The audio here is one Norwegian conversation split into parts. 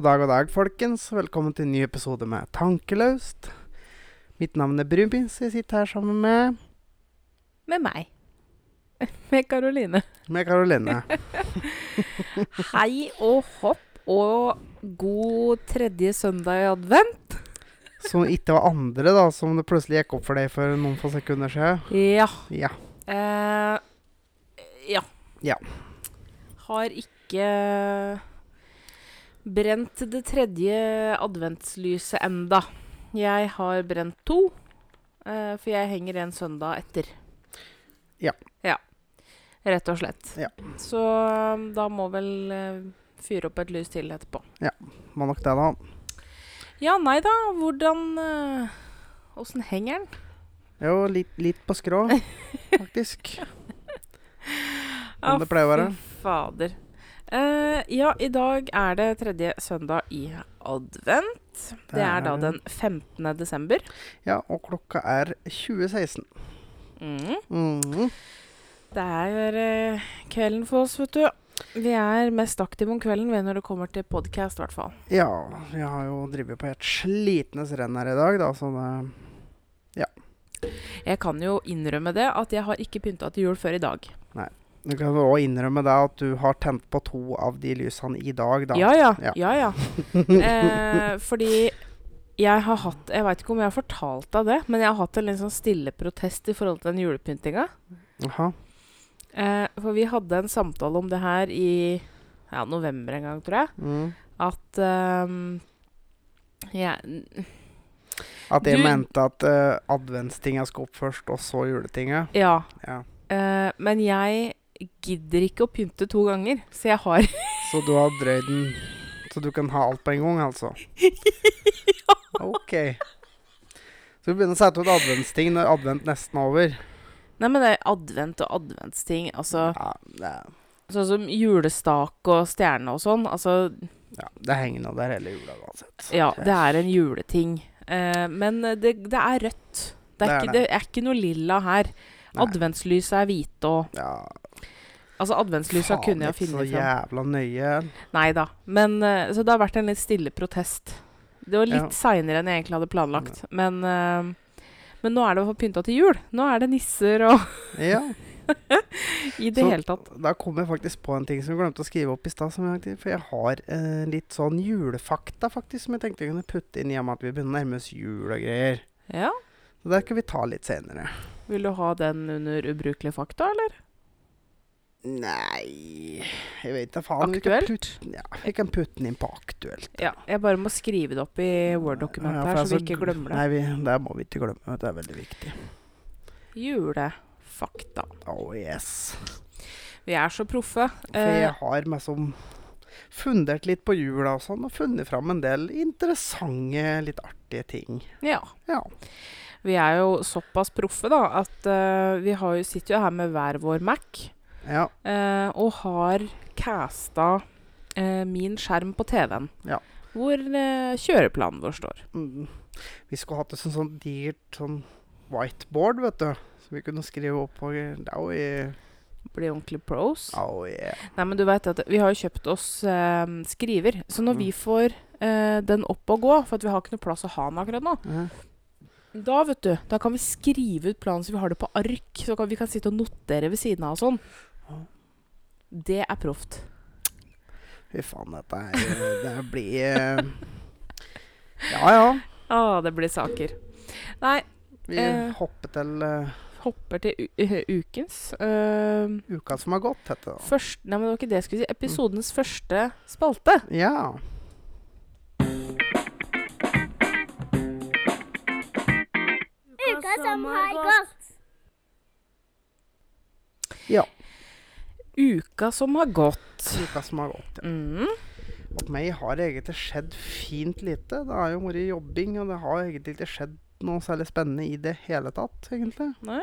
God dag, god dag, folkens. Velkommen til en ny episode med Tankeløst. Mitt navn er Brumi, så jeg sitter her sammen med Med meg. Med Karoline. med Karoline. Hei og hopp og god tredje søndag i advent. Som ikke var andre, da, som det plutselig gikk opp for deg for noen få sekunder siden. Ja. Ja. Eh, ja. Ja. Har ikke brent det tredje adventslyset enda. Jeg har brent to, eh, for jeg henger en søndag etter. Ja. Ja. Rett og slett. Ja. Så um, da må vel eh, fyre opp et lys til etterpå. Ja. Må nok det, da. Ja, nei da. Hvordan eh, Åssen henger den? Jo, litt, litt på skrå, faktisk. Som det pleier å være. Fy fader. Eh, ja, i dag er det tredje søndag i advent. Det er da den 15. desember. Ja, og klokka er 2016. Mm. Mhm. Det er uh, kvelden for oss, vet du. Vi er mest aktive om kvelden ved når det kommer til podkast, i hvert fall. Ja, vi har jo drevet på helt slitnes renn her i dag, da, så det Jeg kan jo innrømme det at jeg har ikke pynta til jul før i dag. Du kan òg innrømme det at du har tent på to av de lysene i dag, da. Ja ja. Ja. ja, ja. Eh, fordi jeg har hatt Jeg veit ikke om jeg har fortalt deg det, men jeg har hatt en litt sånn stille protest i forhold til den julepyntinga. Eh, for vi hadde en samtale om det her i ja, november en gang, tror jeg. Mm. At um, jeg, At jeg Du- mente at uh, adventstinga skal opp først, og så juletinga. Ja. Ja. Uh, men jeg gidder ikke å pynte to ganger, så jeg har Så du har drøyd den Så du kan ha alt på en gang, altså? ja. OK. Så vi begynner å sette ut adventsting når advent nesten er over? Nei, men det er advent og adventsting. Altså Ja, det, er... sånn som julestak og stjerne og sånn. Altså ja, det henger nå der hele jula uansett. Ja, det er en juleting. Eh, men det, det er rødt. Det er, Det er ikke, det. er ikke noe lilla her. Nei. Adventslyset er hvite og Ja, Altså, adventslysa faen, kunne jeg finne så fram. jævla nøye. Nei da. Men uh, Så det har vært en litt stille protest. Det var litt Ja. seinere enn jeg egentlig hadde planlagt. Men, uh, men nå er det pynta til jul. Nå er det nisser og Ja. I det Så- hele tatt. Da kom jeg faktisk på en ting som jeg glemte å skrive opp i stad. For jeg har uh, litt sånn julefakta faktisk som jeg tenkte jeg kunne putte inn i og med at vi begynner å nærme oss jul og greier. Ja. Så det kan vi ta litt senere. Vil du ha den under ubrukelige fakta, eller? Nei Jeg vet da faen. Aktuelt? putte- Ja, vi kan putte den inn på aktuelt. Ja. Jeg bare må skrive det opp i Word-dokumentet Ja, her, så altså, vi ikke glemmer det. Nei, vi, det må vi ikke glemme. Det er veldig viktig. Julefakta. Oh yes. Vi er så proffe. For Eh, jeg har liksom fundert litt på jula og sånn, og funnet fram en del interessante, litt artige ting. ja. Ja. Vi er jo såpass proffe, da, at uh, vi har jo, sitter jo her med hver vår Mac. Ja. eh, og har casta eh, min skjerm på TV-en. Ja. Hvor eh, kjøreplanen vår står. Mm. Vi skulle hatt et sånt, sånt digert sånn whiteboard, vet du. Så vi kunne skrive opp på yeah. Bli ordentlig pros. oh yeah. Nei, men du vet at Vi har jo kjøpt oss eh, skriver. Så når Mm. vi får eh, den opp og gå, for at vi har ikke noe plass å ha den akkurat nå, mm. da vet du, da kan vi skrive ut planen så vi har det på ark. Så kan vi kan sitte og notere ved siden av og sånn. Det er proft. Fy faen, dette er Det blir eh, Ja ja. Å, det blir saker. Nei, Vi Eh. hopper til uh, hopper til u eh, ukens. uh, uka som har gått, heter det. først, nei, men det var ikke det jeg skulle si. Episodens første spalte. Ja. Uka som har gått. Ja. Uka som har gått. Uka som har gått. Ja. Mm. Og meg har egentlig skjedd fint lite. Det har jo vært jobbing, og det har egentlig ikke skjedd noe særlig spennende i det hele tatt, egentlig. Nei?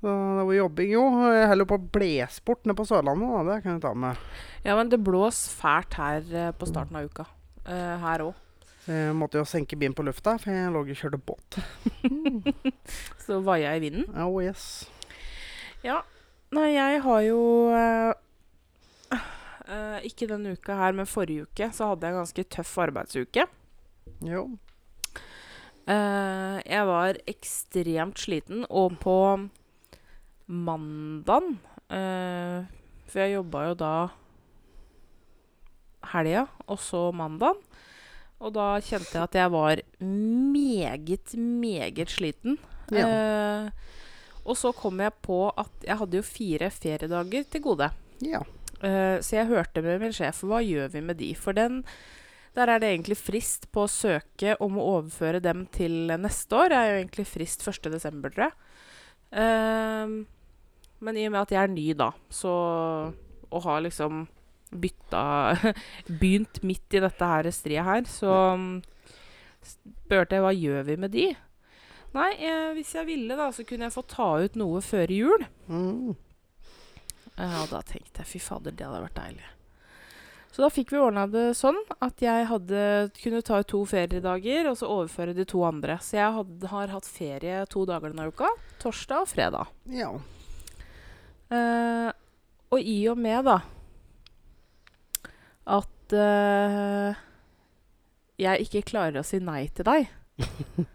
Så det var jobbing, jo. Jeg holder på blesport nede på Sørlandet, da. Det kan jeg ta med. Ja, men det blås fælt her eh, på starten av uka. Eh, her òg. Jeg måtte jo senke bilen på lufta, for jeg lå og kjørte båt. Så vaia i vinden. Oh yes. Ja. Nei, jeg har jo eh, Eh, ikke denne uka her, men forrige uke så hadde jeg en ganske tøff arbeidsuke. Jo. Eh, jeg var ekstremt sliten, og på mandagen eh, For jeg jobba jo da helga, og så mandagen. Og da kjente jeg at jeg var meget, meget sliten. Ja. Eh, og så kom jeg på at jeg hadde jo fire feriedager til gode. ja. Uh, så jeg hørte med min sjef hva gjør vi med de. For den, der er det egentlig frist på å søke om å overføre dem til neste år. Det er jo egentlig frist 1.12., tror jeg. Uh, men i og med at jeg er ny, da, så Og har liksom bytta Begynt midt i dette her striet her, så mm, spurte jeg hva gjør vi med de. Nei, jeg, hvis jeg ville, da, så kunne jeg få ta ut noe før jul. Mm. Ja, og da tenkte jeg fy fader, det hadde vært deilig. Så da fikk vi ordna det sånn at jeg hadde, kunne ta ut to feriedager og så overføre de to andre. Så jeg hadde, har hatt ferie to dager denne uka. Torsdag og fredag. Ja. Uh, og i og med, da, at uh, jeg ikke klarer å si nei til deg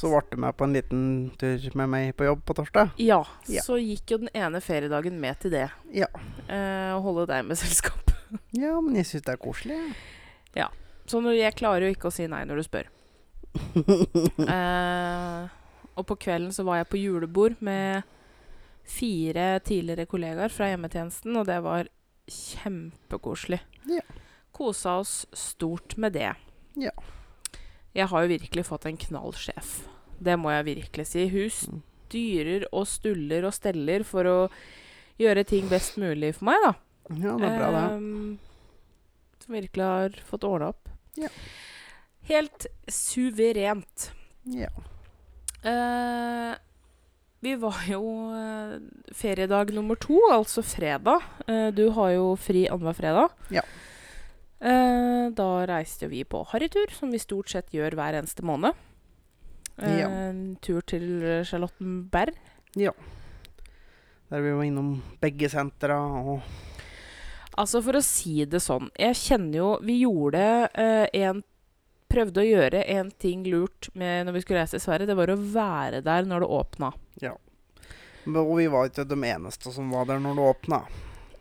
Så ble du med på en liten tur med meg på jobb på torsdag. Ja, Ja. så gikk jo den ene feriedagen med til det. Ja. Eh, å holde deg med selskap. Ja, men jeg syns det er koselig. Ja, Så når jeg klarer jo ikke å si nei når du spør. Eh, og på kvelden så var jeg på julebord med fire tidligere kollegaer fra hjemmetjenesten, og det var kjempekoselig. Ja. Kosa oss stort med det. Ja. Jeg har jo virkelig fått en knall sjef. Det må jeg virkelig si. Hun Mm. styrer og stuller og steller for å gjøre ting best mulig for meg, da. Ja, det er bra, det. Um, som virkelig har fått ordna opp. Ja. Helt suverent. Ja. Uh, vi var jo uh, feriedag nummer to, altså fredag. Uh, du har jo fri annenhver fredag. Ja. Eh, da reiste vi på harrytur, som vi stort sett gjør hver eneste måned. Eh, Ja. En tur til Charlottenberg. Der vi var innom begge sentra og Altså, for å si det sånn Jeg kjenner jo Vi gjorde eh, en Prøvde å gjøre en ting lurt med når vi skulle reise til Sverige. Det var å være der når det åpna. Ja. Og vi var ikke de eneste som var der når det åpna.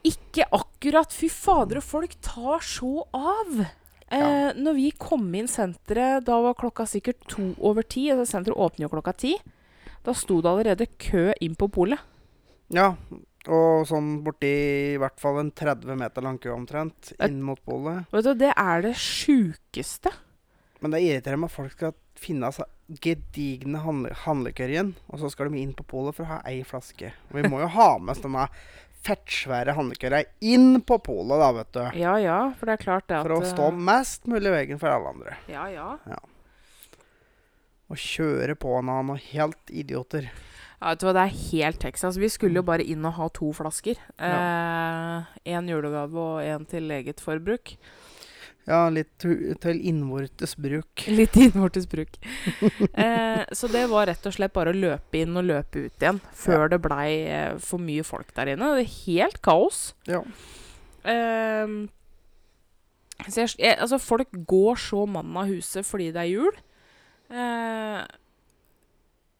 Ikke akkurat! Fy fader, og folk tar så av! Eh, Ja. Når vi kom inn senteret, da var klokka sikkert to over ti. Altså Senteret åpner jo klokka ti. Da sto det allerede kø inn på polet. Ja, og sånn borti i hvert fall en 30 meter lang kø omtrent inn mot polet. Vet du, Det er det sjukeste. Men det irriterer meg at folk skal finne seg gedigne handle handlekøyer igjen, og så skal de inn på polet for å ha ei flaske. Og vi må jo ha med oss denne fettsvære handlekøya inn på polet, da, vet du. Ja ja, for det er klart det at For å stå eh, mest mulig i veien for alle andre. Ja ja. ja. Og kjøre på en annen og helt idioter. Ja, vet du hva, Det er helt Texas. Vi skulle jo bare inn og ha to flasker. Én julegave og én til eget forbruk. Ja, litt til innvortes bruk. Litt innvortes bruk. eh, så det var rett og slett bare å løpe inn og løpe ut igjen før det blei eh, for mye folk der inne. Det er helt kaos. Ja. Eh, så jeg, jeg, altså, folk går så mann av huset fordi det er jul. Eh,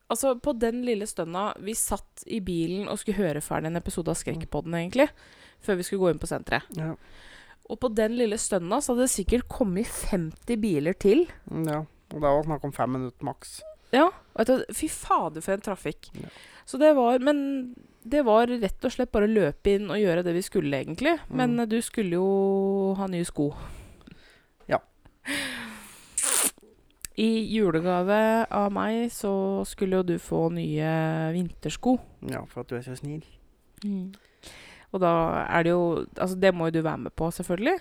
altså, på den lille stunda vi satt i bilen og skulle høre ferdig en episode av Skrekkpodden, egentlig, før vi skulle gå inn på senteret. Ja. Og på den lille stønna så hadde det sikkert kommet 50 biler til. Mm, ja. Og det var snakk om fem minutter maks. Ja, vet du, Fy fader, for en trafikk. Ja. Så det var Men det var rett og slett bare å løpe inn og gjøre det vi skulle, egentlig. Men Mm. du skulle jo ha nye sko. Ja. I julegave av meg så skulle jo du få nye vintersko. Ja, for at du er så snill. Og da er det jo Altså, det må jo du være med på, selvfølgelig.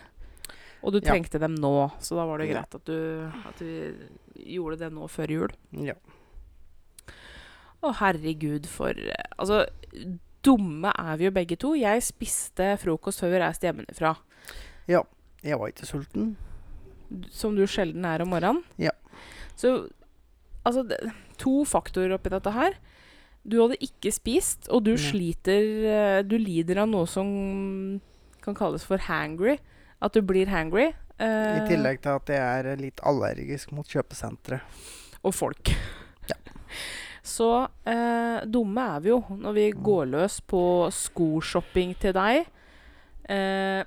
Og du Ja. trengte dem nå, så da var det greit at du At du gjorde det nå før jul. Ja. Å, herregud, for Altså, dumme er vi jo begge to. Jeg spiste frokost før vi reiste hjemmefra. Jeg var ikke sulten. Som du sjelden er om morgenen. Ja. Så altså To faktorer oppi dette her. Du hadde ikke spist, og du Nei. sliter eh, Du lider av noe som kan kalles for hangry. At du blir hangry. I eh, tillegg til at jeg er litt allergisk mot kjøpesentre. og folk. Ja. Så eh, dumme er vi jo når vi går løs på skoshopping til deg eh,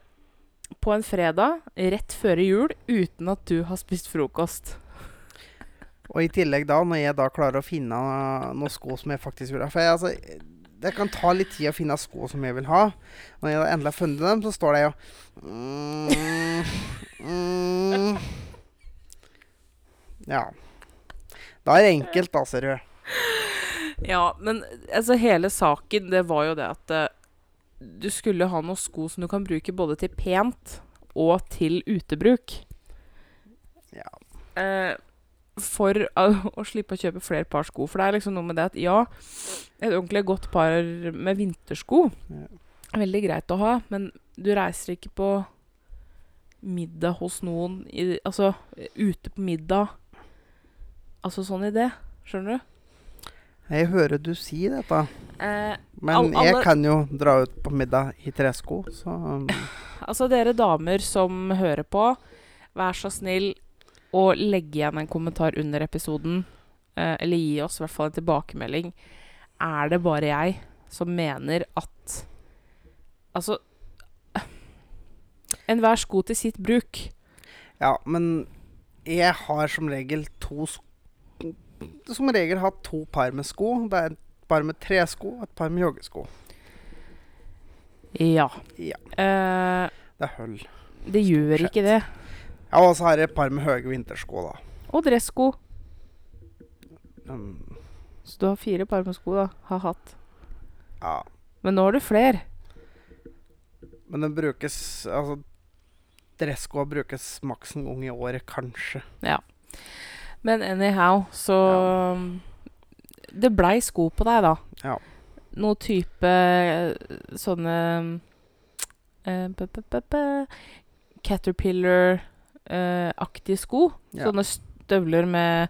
på en fredag rett før jul uten at du har spist frokost. Og i tillegg da, når jeg da klarer å finne noen sko som jeg faktisk vil ha For jeg, altså, det kan ta litt tid å finne sko som jeg vil ha. Når jeg da endelig har funnet dem, så står det jo mm, mm. Ja. Da er det enkelt, da, ser du. Ja, men altså hele saken, det var jo det at uh, du skulle ha noen sko som du kan bruke både til pent og til utebruk. Ja. Eh, for å, slippe å kjøpe flere par sko. For det er liksom noe med det at ja, et ordentlig godt par med vintersko Ja. er veldig greit å ha, men du reiser ikke på middag hos noen i, Altså ute på middag. Altså sånn i det. Skjønner du? Jeg hører du si dette. Eh, Men alle, jeg kan jo dra ut på middag i tresko, så um, Altså, dere damer som hører på, vær så snill å legge igjen en kommentar under episoden. Eh, eller gi oss i hvert fall en tilbakemelding. Er det bare jeg som mener at Altså Enhver sko til sitt bruk. Ja, men jeg har som regel to Som regel har to par med sko. Det er et par med tresko og et par med joggesko. Ja. Ja. Uh, Det er hull. det gjør ikke det. Ja, og så har jeg et par med høye vintersko, da. Og dressko. Um, Så du har fire par med sko, da. Har hatt. ja. Men nå har du flere. Men den brukes Altså, dresskoa brukes maks en gang i året, kanskje. Ja. Men anyhow, så Det blei sko på deg, da. Ja. Noe type eh, sånne uh, b -b -b -b Caterpillar-aktige sko. Ja. Sånne støvler med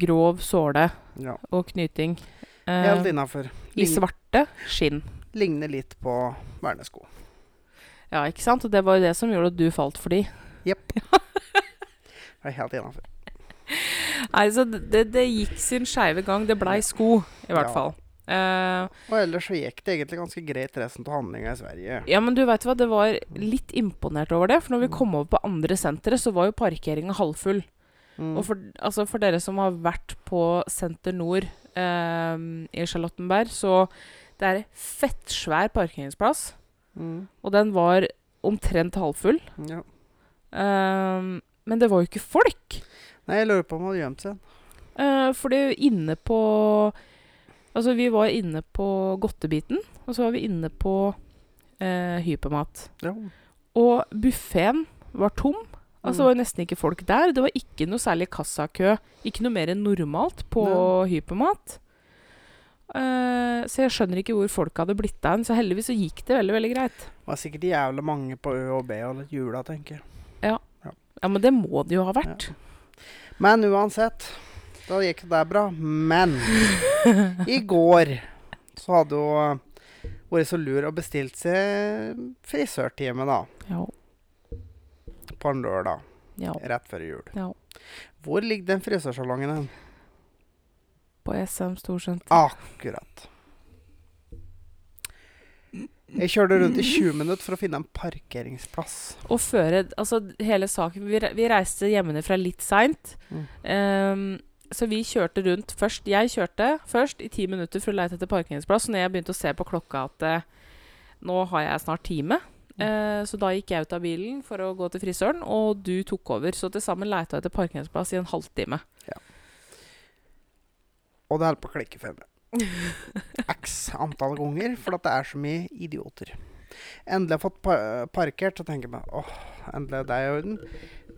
grov såle ja. og knyting. Eh, Helt innafor. I svarte skinn. Ligner litt på vernesko. Ja, ikke sant? Og det var jo det som gjorde at du falt for de. Jepp. Det er helt innafor. Nei, så det, det gikk sin skeive gang. Det blei sko, i hvert Ja. fall. Eh, Og ellers så gikk det egentlig ganske greit resten av handlinga i Sverige. Ja, men du vet hva, det var litt imponert over det. For når vi kom over på andre senteret, så var jo parkeringa halvfull. Mm. Og for, altså for dere som har vært på Senter Nord uh, i Charlottenberg, så det er fettsvær parkeringsplass. Mm. Og den var omtrent halvfull. Ja. Uh, men det var jo ikke folk. Nei, jeg lurer på om han hadde gjemt seg. Uh, fordi inne på Altså, vi var inne på godtebiten, og så var vi inne på eh, hypermat. Ja. Og buffeen var tom. Altså, det var jo nesten ikke folk der. Det var ikke noe særlig kassakø. Ikke noe mer enn normalt på hypermat. Uh, så jeg skjønner ikke hvor folk hadde blitt av. Så heldigvis så gikk det veldig veldig greit. Det var sikkert jævlig mange på Ø og B og jula, tenker jeg. Ja, men det må det jo ha vært. Men uansett, da gikk det bra. Men i går så hadde hun vært så lur og bestilt seg frisørtime, da. Ja. På en lørdag ja. rett før jul. ja. Hvor ligger den frisørsalongen hen? På SM Storsenter. Akkurat. Jeg kjørte rundt i 20 minutter for å finne en parkeringsplass. Og føre Altså, hele saken Vi, vi reiste hjemmefra litt seint. Mm. Ehm, så vi kjørte rundt først. Jeg kjørte først i ti minutter for å lete etter parkeringsplass. Og når jeg begynte å se på klokka at eh, nå har jeg snart time, eh, så da gikk jeg ut av bilen for å gå til frisøren, og du tok over. Så til sammen leita jeg etter parkeringsplass i en halvtime. Og det holder på å klikke for meg. X antall ganger, for at det er så mye idioter. Endelig har jeg fått par parkert, så tenker jeg meg åh, endelig er det i orden.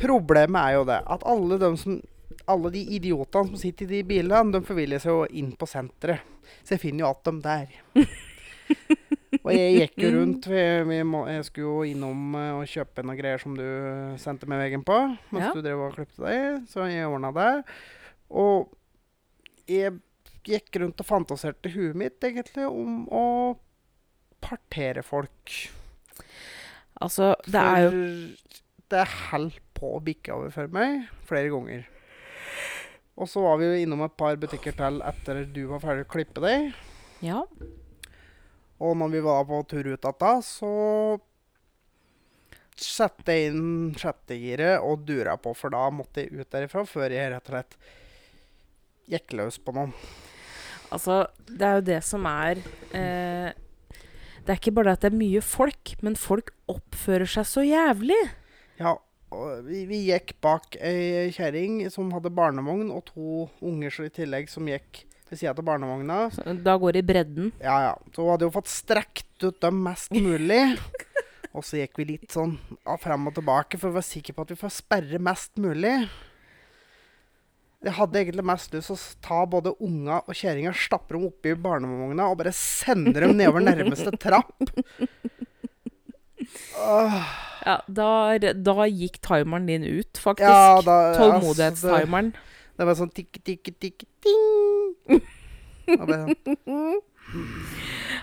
Problemet er jo det at alle, de som, alle de idiotene som sitter i de bilene, de forviller seg jo inn på senteret. Så jeg finner jo att dem der. Og jeg gikk jo rundt. Vi, vi må, jeg skulle jo innom eh, og kjøpe noen greier som du sendte meg veggen på mens Ja. du drev og klipte deg. Så jeg ordna det. Og jeg gikk rundt og fantaserte huet mitt egentlig om å partere folk. Altså, det er jo For det holdt på å bikke over for meg flere ganger. Og så var vi jo innom et par butikker til etter du var ferdig å klippe deg. Ja. Og når vi var på tur ut igjen, så satte jeg inn sjettegiret og dura på, for da måtte jeg ut derifra før jeg rett og slett gikk løs på noen. Altså, det er jo det som er eh, Det er ikke bare det at det er mye folk, men folk oppfører seg så jævlig. Ja, vi, vi gikk bak ei kjerring som hadde barnevogn, og to unger i tillegg som gikk ved sida av barnevogna. Så Da går det i bredden. Ja, ja. Så hun hadde jo fått strekt ut dem mest mulig. Og så gikk vi litt sånn frem og tilbake for å være sikre på at vi får sperre mest mulig. Jeg hadde egentlig mest lyst til å ta både unga og kjerringa, stappe dem oppi barnevogna og bare sende dem nedover nærmeste trapp. Åh, Ja, da, da gikk timeren din ut, faktisk. ja, da, altså, Tålmodighetstimeren. det, det var sånn tikk, tikk, tikk, ting.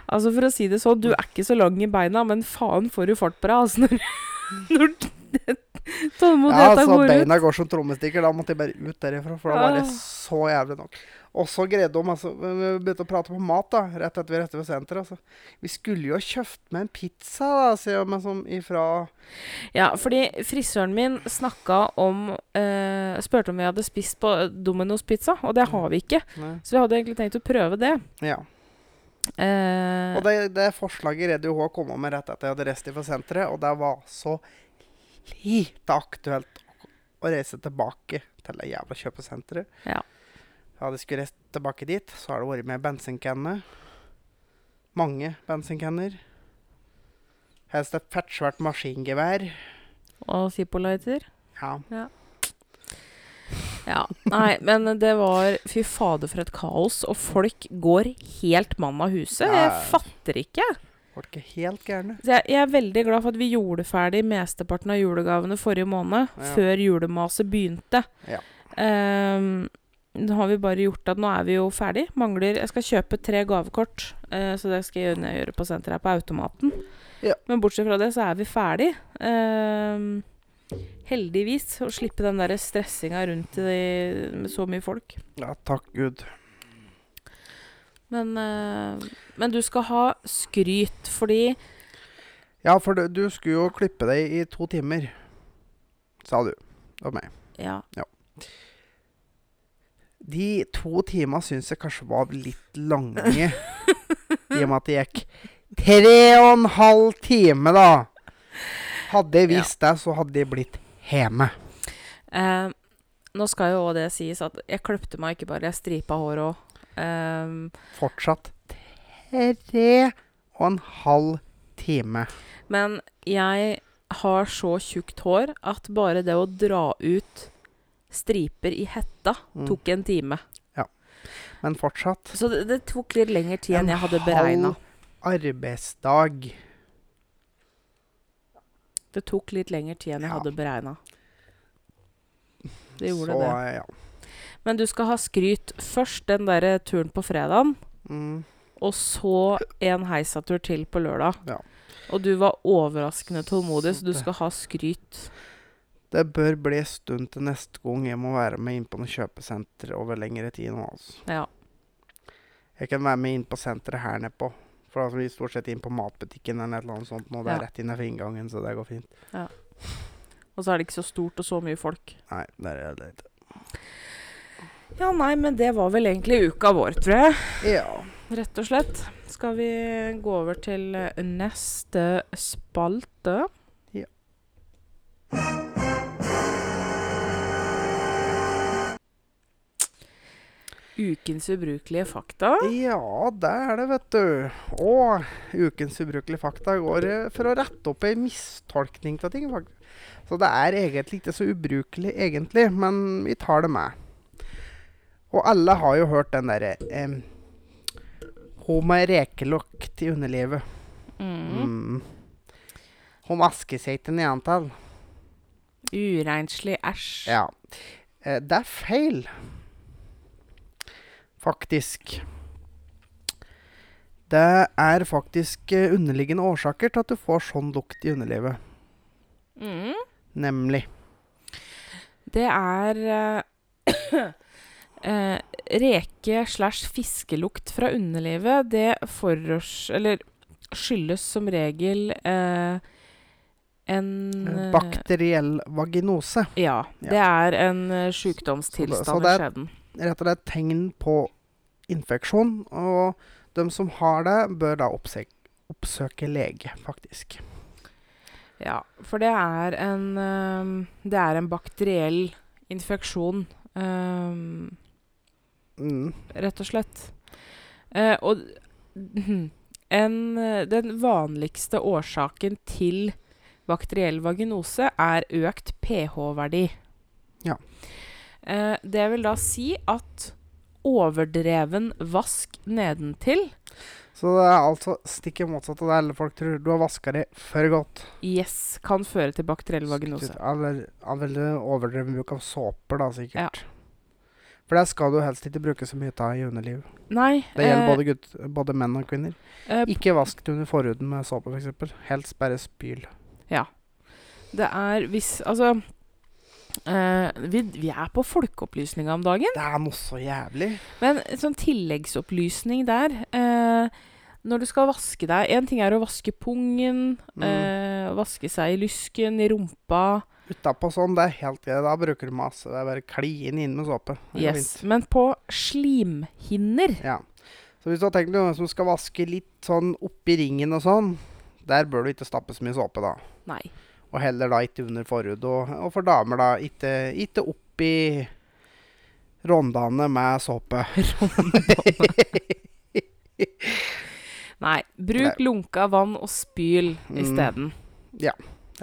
Altså, for å si det sånn, du er ikke så lang i beina, men faen får du fart på deg, altså, når, når Ja, altså, går ut. beina går som trommestikker. Da måtte jeg bare ut derifra, for da var det Ah. så jævlig nok. Og så greide de altså Vi begynte å prate på mat da, rett etter vi rett ved senteret. Altså. Vi skulle jo ha kjøpt med en pizza, da, sier men som ifra Ja, fordi frisøren min snakka om eh, Spurte om vi hadde spist på Domino's pizza, og det har vi ikke. Nei. Så vi hadde egentlig tenkt å prøve det. Ja. Eh, Og det, det forslaget hun å komme med rett etter jeg hadde reist fra senteret, og det var så lite aktuelt å reise tilbake til det jævla kjøpesenteret. Ja. Hadde jeg skulle reist tilbake dit, så har det vært med bensinkanne. Mange bensinkanner. Helst et fettsvært maskingevær. og Zippo-lighter. Ja. Ja. Nei, men det var Fy fader, for et kaos. Og folk går helt mann av huset. Jeg fatter ikke. Folk er helt gærne. Jeg, jeg er veldig glad for at vi gjorde ferdig mesteparten av julegavene forrige måned. Ja. Før julemaset begynte. Ja. Ehm, nå har vi bare gjort at nå er vi jo ferdig. Mangler Jeg skal kjøpe tre gavekort, eh, så det skal jeg gjøre, på senteret her på automaten. Ja. Men bortsett fra det, så er vi ferdig. Eh, heldigvis. Å slippe den der stressinga rundt i, med så mye folk. Ja, takk Gud. Men, eh, men du skal ha skryt, fordi Ja, for du, du skulle jo klippe deg i to timer, sa du. Og meg. Ja. Ja. De to timene syns jeg kanskje var litt lange. I og med at det gikk tre og en halv time, da. Hadde jeg visst det, så hadde jeg blitt hjemme. Eh, nå skal jo også det sies at jeg kløpte meg ikke bare, jeg stripa håret òg. Eh, Fortsatt tre og en halv time. men jeg har så tjukt hår at bare det å dra ut striper i hetta Mm. tok en time. Ja, Men fortsatt Så det, det tok litt lengre tid enn En jeg hadde beregna. halv arbeidsdag. Det tok litt lengre tid enn jeg Ja. hadde beregna. Det gjorde så, det. Ja. Men du skal ha skryt. Først den derre turen på fredagen. Mm. Og så en heisatur til på lørdag. Ja. Og du var overraskende tålmodig, Så så du skal ha skryt. Det bør bli en stund til neste gang jeg må være med inn på noe kjøpesenter over lengre tid nå, altså. Ja. Jeg kan være med inn på senteret her nede på. For altså, vi stort sett inn på matbutikken eller annet sånt nå. Det er Ja. rett innenfor inngangen, så det går fint. Og så er det ikke så stort og så mye folk. Nei, det er det ikke. Ja, nei, men det var vel egentlig uka vår, tror jeg. Ja. Rett og slett. Skal vi gå over til eh, neste spalte? Ja. Ukens ubrukelige fakta. Ja, det er det, vet du. Og ukens ubrukelige fakta går eh, for å rette opp ei mistolkning av ting. faktisk. Så det er egentlig ikke så ubrukelig, egentlig, men vi tar det med. Og alle har jo hørt den derre eh, Hun med rekelukt i underlivet. Mm. Mm. Hun vasker seg ikke nedentil. Urenslig æsj. Ja. Eh, det er feil. Faktisk. Det er faktisk eh, underliggende årsaker til at du får sånn lukt i underlivet. Mm. Nemlig. Det er eh, eh, reke slash fiskelukt fra underlivet. Det forårs... Eller skyldes som regel eh, en eh, Bakteriell vaginose. Ja. Ja. Det er en uh, Så sjukdomstilstand i skjeden. Rett og slett tegn på infeksjon. Og de som har det, bør da oppsøke, oppsøke lege, faktisk. Ja, for det er en ehm, Det er en bakteriell infeksjon, ehm, Mm. rett og slett. Uh, og en, den vanligste årsaken til bakteriell vaginose er økt pH-verdi. Ja. Eh, det vil da si at overdreven vask nedentil Så det er altså stikket motsatt av det alle folk tror. Du har vaska det for godt. yes, kan føre til bakteriell vaginose. Eller veldig overdreven bruk av såper, da, sikkert. For det skal du helst ikke bruke så mye av i underliv. Nei Det gjelder eh, både, gutt, både menn og kvinner. eh, Ikke vask det under forhuden med såpe, f.eks. Helst bare spyl. Ja. Det er hvis Altså eh, vi, vi er på folkeopplysninga om dagen. Det er noe så jævlig. Men en sånn tilleggsopplysning der uh, Når du skal vaske deg Én ting er å vaske pungen, Mm. uh, vaske seg i lysken, i rumpa. Utapå sånn, det er helt greit. Da bruker du masse. Det er bare klin inn med såpe. Yes. Men på slimhinner Ja. Så hvis du har tenkt deg noen som skal vaske litt sånn oppi ringen og sånn, der bør du ikke stappe så mye såpe, da. Nei. Og heller da ikke under forhud. Og, og for damer, da, ikke, ikke oppi rondane med såpe. Nei. Bruk lunka vann og spyl Mm. isteden.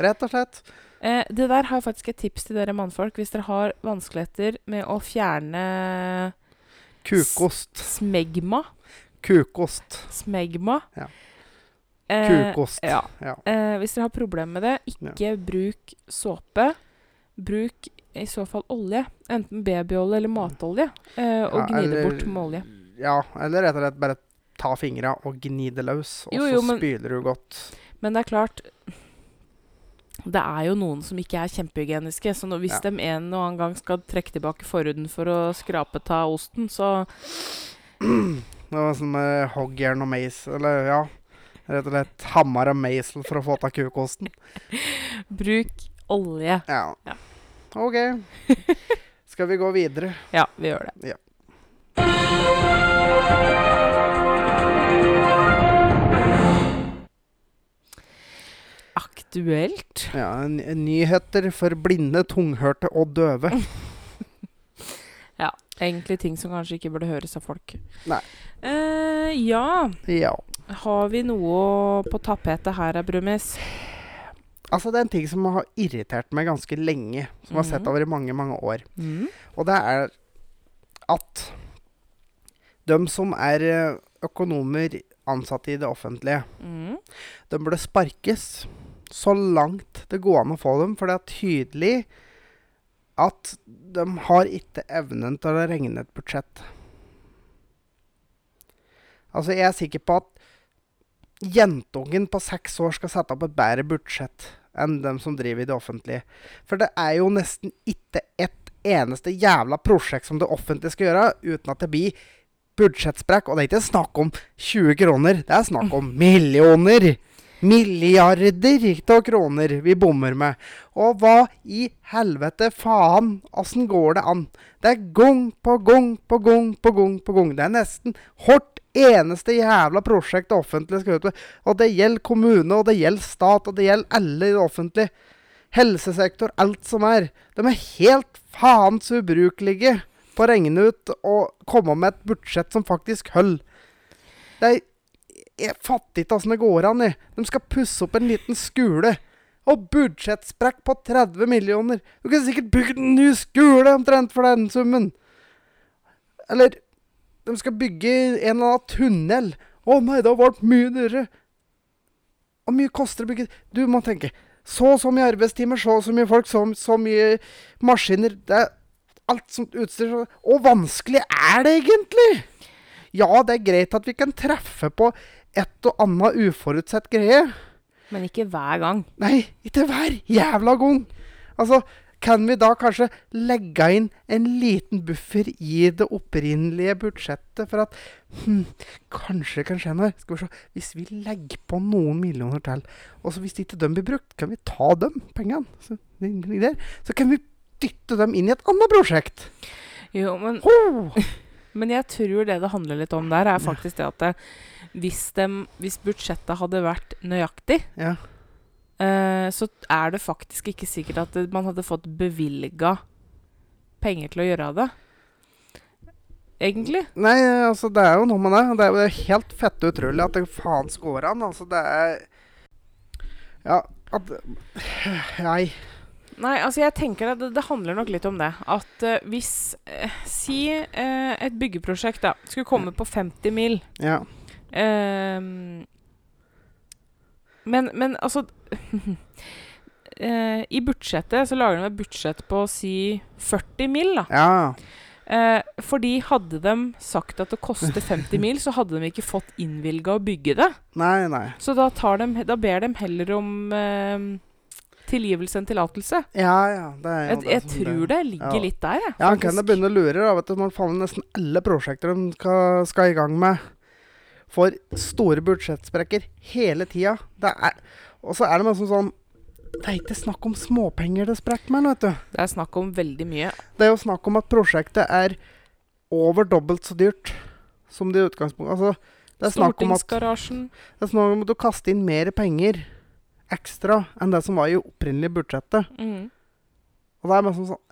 Rett og slett. Eh, det der har jeg faktisk et tips til dere mannfolk. Hvis dere har vanskeligheter med å fjerne Kukost. smegma Kukost. Smegma. Ja. Eh, Kukost. ja. Ja. Eh, hvis dere har problemer med det, ikke bruk såpe. Bruk i så fall olje. Enten babyolje eller matolje. Eh, og Ja, gni det bort med olje. Ja, eller rett og slett bare ta fingra og gni det løs, og Jo, så jo, men- spyler du godt. Men det er klart Det er jo noen som ikke er kjempehygieniske. Så hvis Ja. de en og annen gang skal trekke tilbake forhuden for å skrape ta osten, så Det var sånn med hoggjern og meis, eller ja. Rett og slett hammer og meisel for å få ta kukosten. bruk olje. Ja. Ja. OK. Skal vi gå videre? Ja, vi gjør det. Ja. Aktuelt. Ja, Nyheter for blinde, tunghørte og døve. ja. Egentlig ting som kanskje ikke burde høres av folk. Nei. Uh, ja, Ja. Har vi noe på tapetet her, Brumis? Altså, det er en ting som har irritert meg ganske lenge. Som jeg har sett Mhm. over i mange, mange år. Mm. Og det er at de som er eh, økonomer ansatte i det offentlige, Mm. de burde sparkes så langt det går an å få dem. For det er tydelig at de har ikke evnen til å regne et budsjett. Altså, jeg er sikker på at jentungen på seks år skal sette opp et bedre budsjett enn dem som driver i det offentlige. For det er jo nesten ikke et eneste jævla prosjekt som det offentlige skal gjøre, uten at det blir budsjettsprekk. Og det er ikke snakk om 20 kroner, det er snakk om millioner. Milliarder av kroner vi bommer med. Og hva i helvete faen, åssen går det an? Det er gong på gong på gong på gong på gong. Det er nesten hvert eneste jævla prosjekt det offentlige skal ut med. Og det gjelder kommune, og det gjelder stat, og det gjelder alle i det offentlige. Helsesektor, alt som er. De er helt faens ubrukelige på å regne ut og komme med et budsjett som faktisk holder. Det er Jeg fatter ikke åssen det går an. jeg. De skal pusse opp en liten skole. Og budsjettsprekk på 30 millioner. Du kunne sikkert bygd en ny skole omtrent for den summen. Eller de skal bygge en eller annen tunnel. Å nei, det har vært mye dyrere. Hvor mye koster det å bygge Du må tenke. Så og så mye arbeidstimer, så og så mye folk, så, så mye maskiner. Det er alt sånt utstyr. så- Og vanskelig er det egentlig? Ja, det er greit at vi kan treffe på et og annet uforutsett greie. Men ikke hver gang. Nei, ikke hver jævla gang. Altså, kan vi da kanskje legge inn en liten buffer i det opprinnelige budsjettet for at hm, kanskje kan skje noe? Skal vi se. Hvis vi legger på noen millioner til, og hvis ikke de blir brukt, kan vi ta dem pengene. Så, der. så kan vi dytte dem inn i et annet prosjekt. Jo, men, Ho! men jeg tror det det handler litt om der, er faktisk det at det, hvis, dem, hvis budsjettet hadde vært nøyaktig, Ja. Eh, så er det faktisk ikke sikkert at man hadde fått bevilga penger til å gjøre det. Egentlig. Nei, altså, det er jo noe med det. Det er jo helt fette utrolig at det faen går an. Altså, det er Ja, at Nei. Nei, altså jeg tenker at det, det handler nok litt om det. At uh, hvis uh, Si uh, et byggeprosjekt da skulle komme på 50 mil. Ja. Ehm, men, men altså eh, I budsjettet så lager de et budsjett på si 40 mil, da. Ja. Eh, fordi hadde de sagt at det koster 50 mil, så hadde de ikke fått innvilga å bygge det. Nei, nei. Så da, tar de, da ber de heller om eh, tilgivelse enn tillatelse. Ja, ja. Det er jo Jeg, det jeg tror det ligger Ja. litt der, jeg. Ja, han kan da begynne å lure, da. Vet du, når faen nesten alle prosjekter de skal, skal i gang med, får store budsjettsprekker hele tida. Det er Og så er det liksom sånn Det er ikke snakk om småpenger det sprekker med, vet du. Det er snakk om veldig mye. Det er jo snakk om at prosjektet er over dobbelt så dyrt som det i utgangspunktet Altså, det er snakk om at. Det er snakk om at du kaster inn mer penger ekstra enn det som var i opprinnelige budsjettet. Mm. Og det er liksom sånn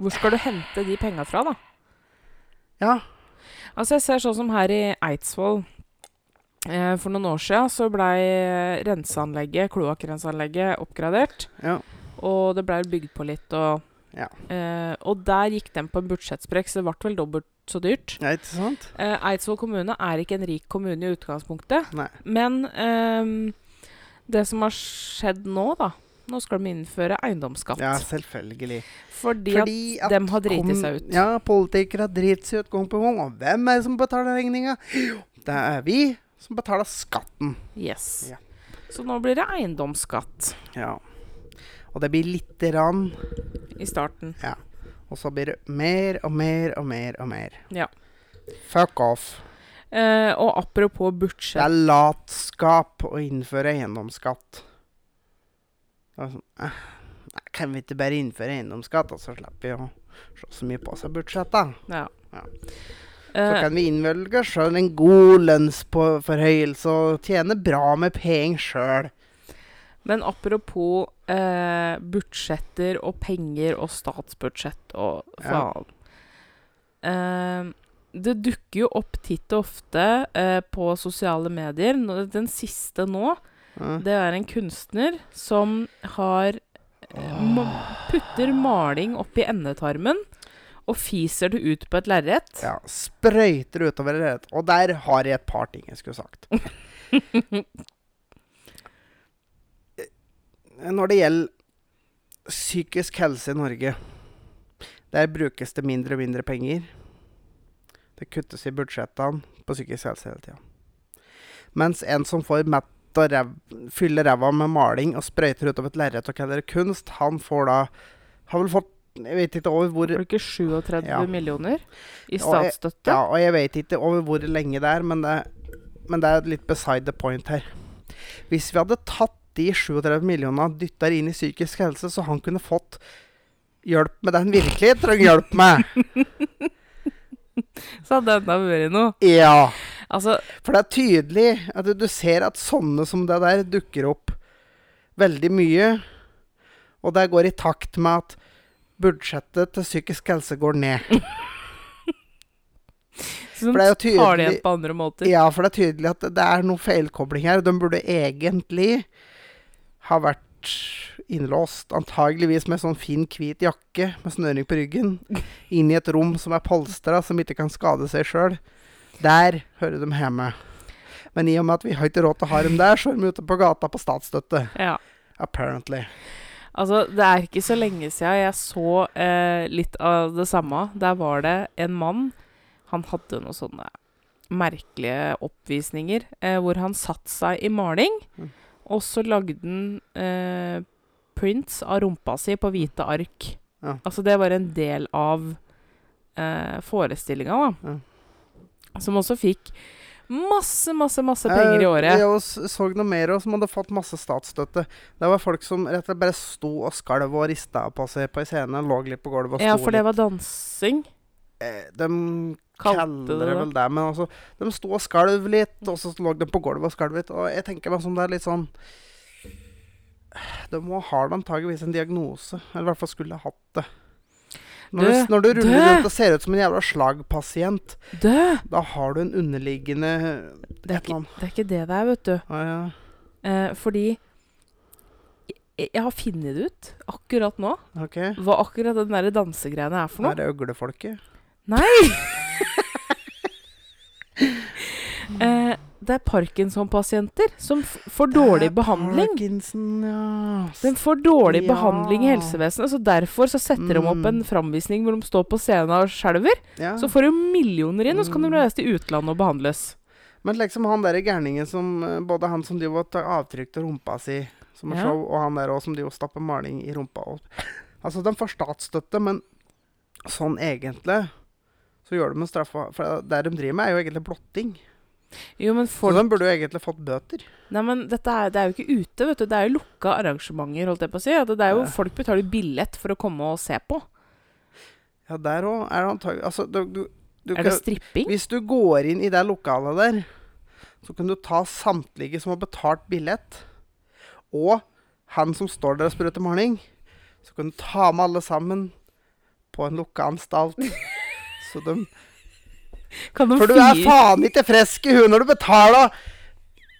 Hvor skal du hente de penga fra, da? Ja. Altså, jeg ser sånn som her i Eidsvoll. Eh, for noen år siden så blei renseanlegget, kloakkrenseanlegget, oppgradert. Ja. Og det blei bygd på litt, og Ja. eh, Og der gikk den på en budsjettsprekk, så det ble vel dobbelt så dyrt. ja ikke sant? Eh, Eidsvoll kommune er ikke en rik kommune i utgangspunktet. Nei. Men eh, det som har skjedd nå, da Nå skal de innføre eiendomsskatt. Ja, selvfølgelig. fordi, Fordi at dem har driti seg ut. Ja, politikere driter seg ut gang på gang. Og hvem er det som betaler regninga? Det er vi som betaler skatten. Yes. Ja. Så nå blir det eiendomsskatt Ja. Og det blir lite grann, i starten. Ja. og så blir det mer og mer og mer og mer. Ja. Fuck off. Eh, og apropos budsjett Det er latskap å innføre eiendomsskatt. Sånn, eh, kan vi ikke bare innføre eiendomsskatt, og så slipper vi å se så mye på seg budsjettet? Ja. Ja. Så Eh, kan vi innvelge sjøl en god lønnsforhøyelse og tjene bra med penger sjøl. men apropos eh, budsjetter og penger og statsbudsjett og Ja. eh, Det dukker jo opp titt og ofte eh, på sosiale medier. Den siste nå, Ja. det er en kunstner som har eh, putter maling opp i endetarmen og fiser det ut på et lerret. Ja, sprøyter utover det. Og der har jeg et par ting jeg skulle sagt. Når det gjelder psykisk helse i Norge, der brukes det mindre og mindre penger. Det kuttes i budsjettene på psykisk helse hele tida. Mens en som får mett og rev, fyller ræva med maling og sprøyter utover et lerret og kaller det kunst, han får da Har vel fått Jeg vet ikke over hvor Var det ikke 37 Ja. millioner i statsstøtte? Ja, og jeg vet ikke over hvor lenge det er, men det, men det er litt beside the point her. Hvis vi hadde tatt de 37 millionene og dytta inn i psykisk helse, så han kunne fått hjelp med det han virkelig trenger hjelp med. Så hadde enda vært noe. Ja. Altså, For det er tydelig at du, du ser at sånne som det der dukker opp veldig mye. Og det går i takt med at budsjettet til psykisk helse går ned. så det jo de tar det tydelig- igjen på andre måter. Ja, for det er tydelig at det er noe feilkobling her. De burde egentlig ha vært innlåst, antageligvis med sånn fin, hvit jakke med snøring på ryggen, inn i et rom som er polstra, som ikke kan skade seg sjøl. Der hører de hjemme. Men i og med at vi har ikke råd til å ha dem der, så er de ute på gata på statsstøtte. Ja. Apparently. Altså, det er ikke så lenge siden jeg så eh, litt av det samme. Der var det en mann Han hadde noen sånne merkelige oppvisninger eh, hvor han satte seg i maling, Mm. og så lagde han eh, prints av rumpa si på hvite ark. Ja. Altså det var en del av eh, forestillinga, da. Ja. Som også fikk masse, masse, masse penger i året. Jeg så noe mer og som hadde fått masse statsstøtte. Det var folk som rett og slett bare sto og skalv og rista på seg på scenen. scene. Lå litt på gulvet og sto Ja, for det var dansing. Eh, de kaller det vel det, men altså De sto og skalv litt, og så lå de på gulvet og skalv litt. Og jeg tenker meg som det er litt sånn De må ha antageligvis en diagnose. Eller i hvert fall skulle hatt det. Når du, når du ruller rundt og ser ut som en jævla slagpasient, Dø! da har du en underliggende Det er, ikke, det er ikke det det er, vet du. Ah, ja. Eh, fordi jeg, jeg har funnet det ut akkurat nå okay. hva akkurat den der dansegreiene er for noe. Er det øglefolket? Nei! eh, det er Parkinson-pasienter som får dårlig behandling. Parkinson, ja. Den får dårlig Ja. behandling i helsevesenet, så derfor så setter de opp Mm. en framvisning hvor de står på scenen og skjelver. ja. Så får de millioner inn, og så kan de Mm. reise til utlandet og behandles. Men liksom han der gærningen som eh, Både han som driver og tar avtrykk av rumpa si som er Ja. show, og han der også som driver og stapper maling i rumpa. Og, altså, de får statsstøtte, men sånn egentlig så gjør de en straffa For det de driver med, er jo egentlig blotting. Jo, men Så folk de burde jo egentlig fått bøter. Nei, men dette er, det er jo ikke ute, vet du. Det er jo lukka arrangementer, holdt jeg på å si. Det er jo. Folk betaler billett for å komme og se på. Ja, der òg er det antagelig Altså, du, du, du Er det kan- stripping? Hvis du går inn i det lokalet der, så kan du ta samtlige som har betalt billett, og han som står der og sprøyter maling. Så kan du ta med alle sammen på en lukka anstalt. Så de for du er faen ikke frisk i huet når du betaler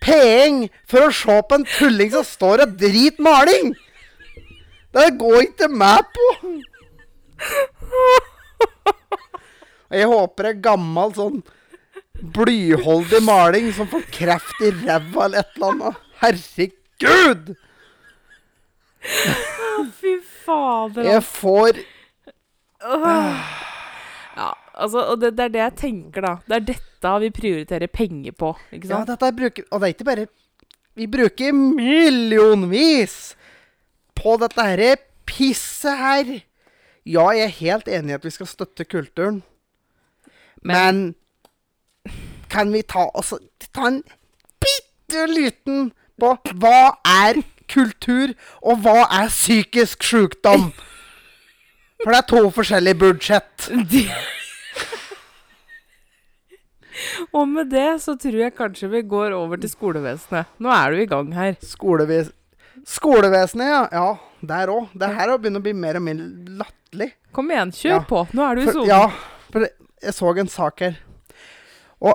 penger for å se på en tulling som står og driter maling! Det går ikke meg på! Og jeg håper en gammel sånn blyholdig maling som får kreft i ræva eller et eller annet. Herregud! Fy fader. Jeg får Ja, altså, og det, det er det jeg tenker, da. Det er dette vi prioriterer penger på. Ikke Ja, dette er bruker Og det er ikke bare Vi bruker millionvis på dette her pisset her. Ja, jeg er helt enig i at vi skal støtte kulturen. Men kan vi ta, også, ta en bitte liten på hva er kultur, og hva er psykisk sjukdom? For det er to forskjellige budsjett. Og med det så tror jeg kanskje vi går over til skolevesenet. Nå er du i gang her. Skoleves Skolevesenet, ja. ja der òg. Det her begynner å bli mer og mer latterlig. Kom igjen, kjør Ja. på. Nå er du i sonen. ja, for jeg så en sak her. Og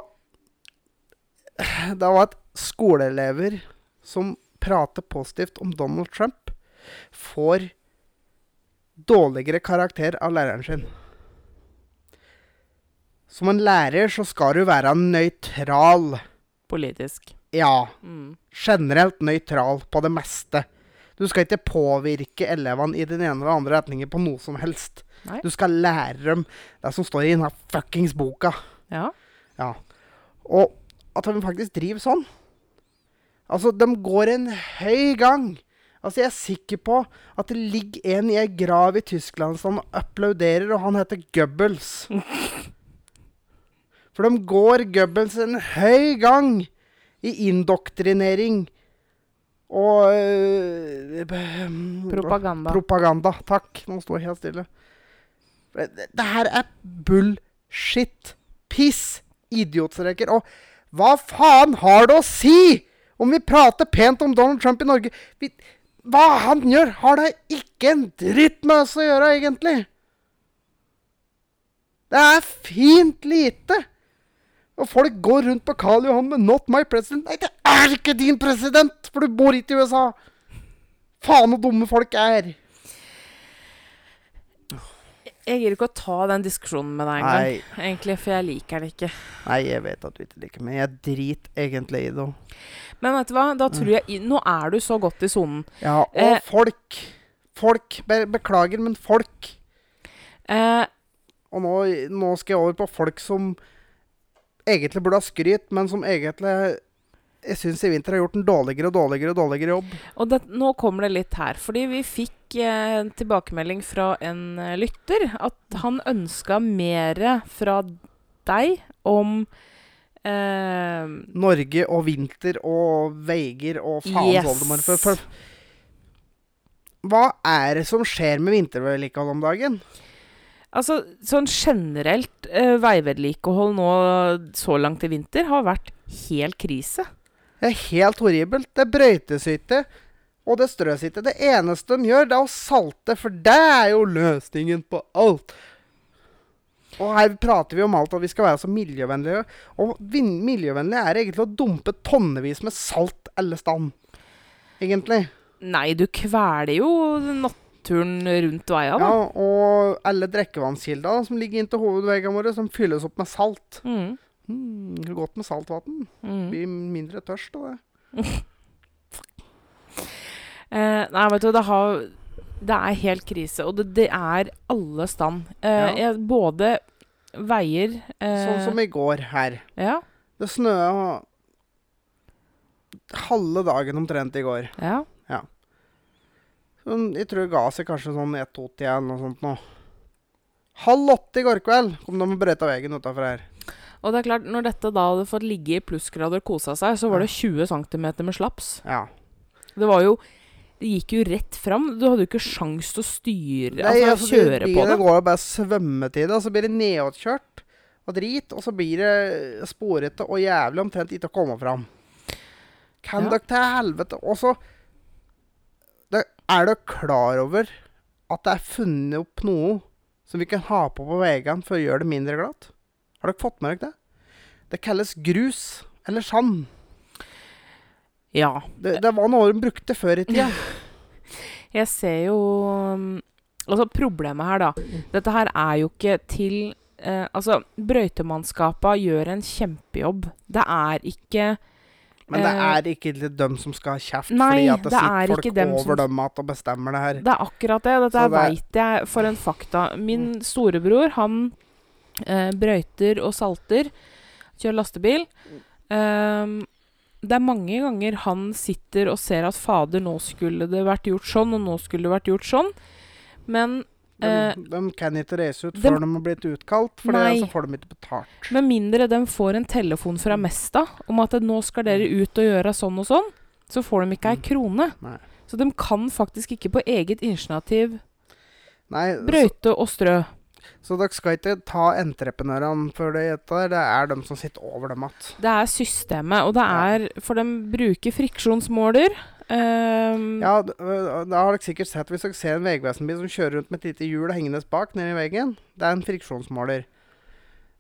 det var at skoleelever som prater positivt om Donald Trump, får dårligere karakter av læreren sin. Som en lærer så skal du være nøytral. Politisk. Ja, Mm. generelt nøytral på det meste. Du skal ikke påvirke elevene i den ene eller andre retningen på noe som helst. Nei. Du skal lære dem det som står i denne fuckings boka. Ja. Ja. Og at de faktisk driver sånn. Altså, de går en høy gang. Altså, Jeg er sikker på at det ligger en i ei grav i Tyskland som applauderer, og han heter Goebbels. For de går Goebbels en høy gang i indoktrinering og øh, Propaganda. Propaganda. Takk. Nå står jeg helt stille. Det, det, her er bullshit. Piss. Idiotstreker. Og hva faen har det å si om vi prater pent om Donald Trump i Norge? Vi, hva han gjør, har det ikke en dritt med oss å gjøre, egentlig. Det er fint lite. Og folk går rundt på Karl Johan med 'Not my president'. Nei, det er ikke din president, for du bor ikke i USA. Faen så dumme folk er. Jeg gir ikke å ta den diskusjonen med deg engang. Egentlig, for jeg liker den ikke. nei, jeg vet at du ikke liker meg. Jeg driter egentlig i det. Men vet du hva? Da tror jeg Nå er du så godt i sonen. Ja, og Eh. folk. Folk. Be beklager, men folk. Eh, Og nå, nå skal jeg over på folk som egentlig burde ha skryt, men som egentlig jeg syns i vinter har gjort en dårligere og dårligere og dårligere jobb. Og det, nå kommer det litt her, fordi vi fikk eh, tilbakemelding fra en eh, lytter at han ønska mer fra deg om eh, Norge og vinter og veier og faens Yes. oldemor. Hva er det som skjer med vintervedlikehold om dagen? Altså, sånn generelt uh, veivedlikehold nå så langt i vinter har vært helt krise. Det er helt horribelt. Det brøytes ikke, og det strøs ikke. Det eneste de gjør, det er å salte, for det er jo løsningen på alt. Og her prater vi om alt, og vi skal være så miljøvennlige. Og miljøvennlig er egentlig å dumpe tonnevis med salt alle stand. Egentlig. Nei, du kveler jo naturen rundt veia, da. Ja, og alle drikkevannskilder som ligger inn til hovedveggene våre, som fylles opp med salt. Mm. Mm, godt med saltvann. Mm. Blir mindre tørst av det. Eh, nei, vet du, det har Det er helt krise. Og det, det er alle stand. Eh, Ja. både veier eh, Sånn som i går her. Ja. Det snøa halve dagen omtrent i går. ja. Jeg tror det ga seg kanskje sånn 1-2 eller sånt nå. Halv åtte i går kveld kom de og brøyta veien utafor her. Og det er klart, når dette da hadde fått ligge i plussgrader og kosa seg, så var det 20 cm med slaps. Ja. Det var jo Det gikk jo rett fram. Du hadde jo ikke sjans til å styre Nei, Altså altså, kjøre på det. det. går jo bare svømmetid, og så blir det nedåtkjørt og drit, og så blir det sporete og jævlig omtrent ikke å komme fram. Kan Ja. dere til helvete Og så Er dere klar over at det er funnet opp noe som vi kan ha på på veggene for å gjøre det mindre glatt? Har dere fått med dere det? Det kalles grus eller sand. Ja. Det, det var noe de brukte før i tida. Jeg ser jo um, Altså, problemet her, da Dette her er jo ikke til eh, Altså, brøytemannskapa gjør en kjempejobb. Det er ikke Men det Eh, er ikke dem som skal ha kjeft, nei, fordi at det, det er sitter folk dem som- over dem at og bestemmer det her. Det er akkurat det. Dette det- veit jeg for en fakta. Min storebror, han eh, brøyter og salter. Kjører lastebil. Um, det er mange ganger han sitter og ser at fader, nå skulle det vært gjort sånn, og nå skulle det vært gjort sånn. Men De, Eh, de kan ikke reise ut de- før de har blitt utkalt, for Nei. så får de ikke betalt. med mindre de får en telefon fra Mesta om at nå skal dere ut og gjøre sånn og sånn, så får de ikke ei Mm. krone. Nei. Så de kan faktisk ikke på eget initiativ Nei, brøyte og strø. Så dere skal ikke ta entreprenørene for det. Det er dem som sitter over dem igjen. Det er systemet, og det er For de bruker friksjonsmåler. Um, Ja, da har dere sikkert sett hvis dere ser en Vegvesenbil som kjører rundt med et lite hjul hengende bak nedi i veggen. Det er en friksjonsmåler.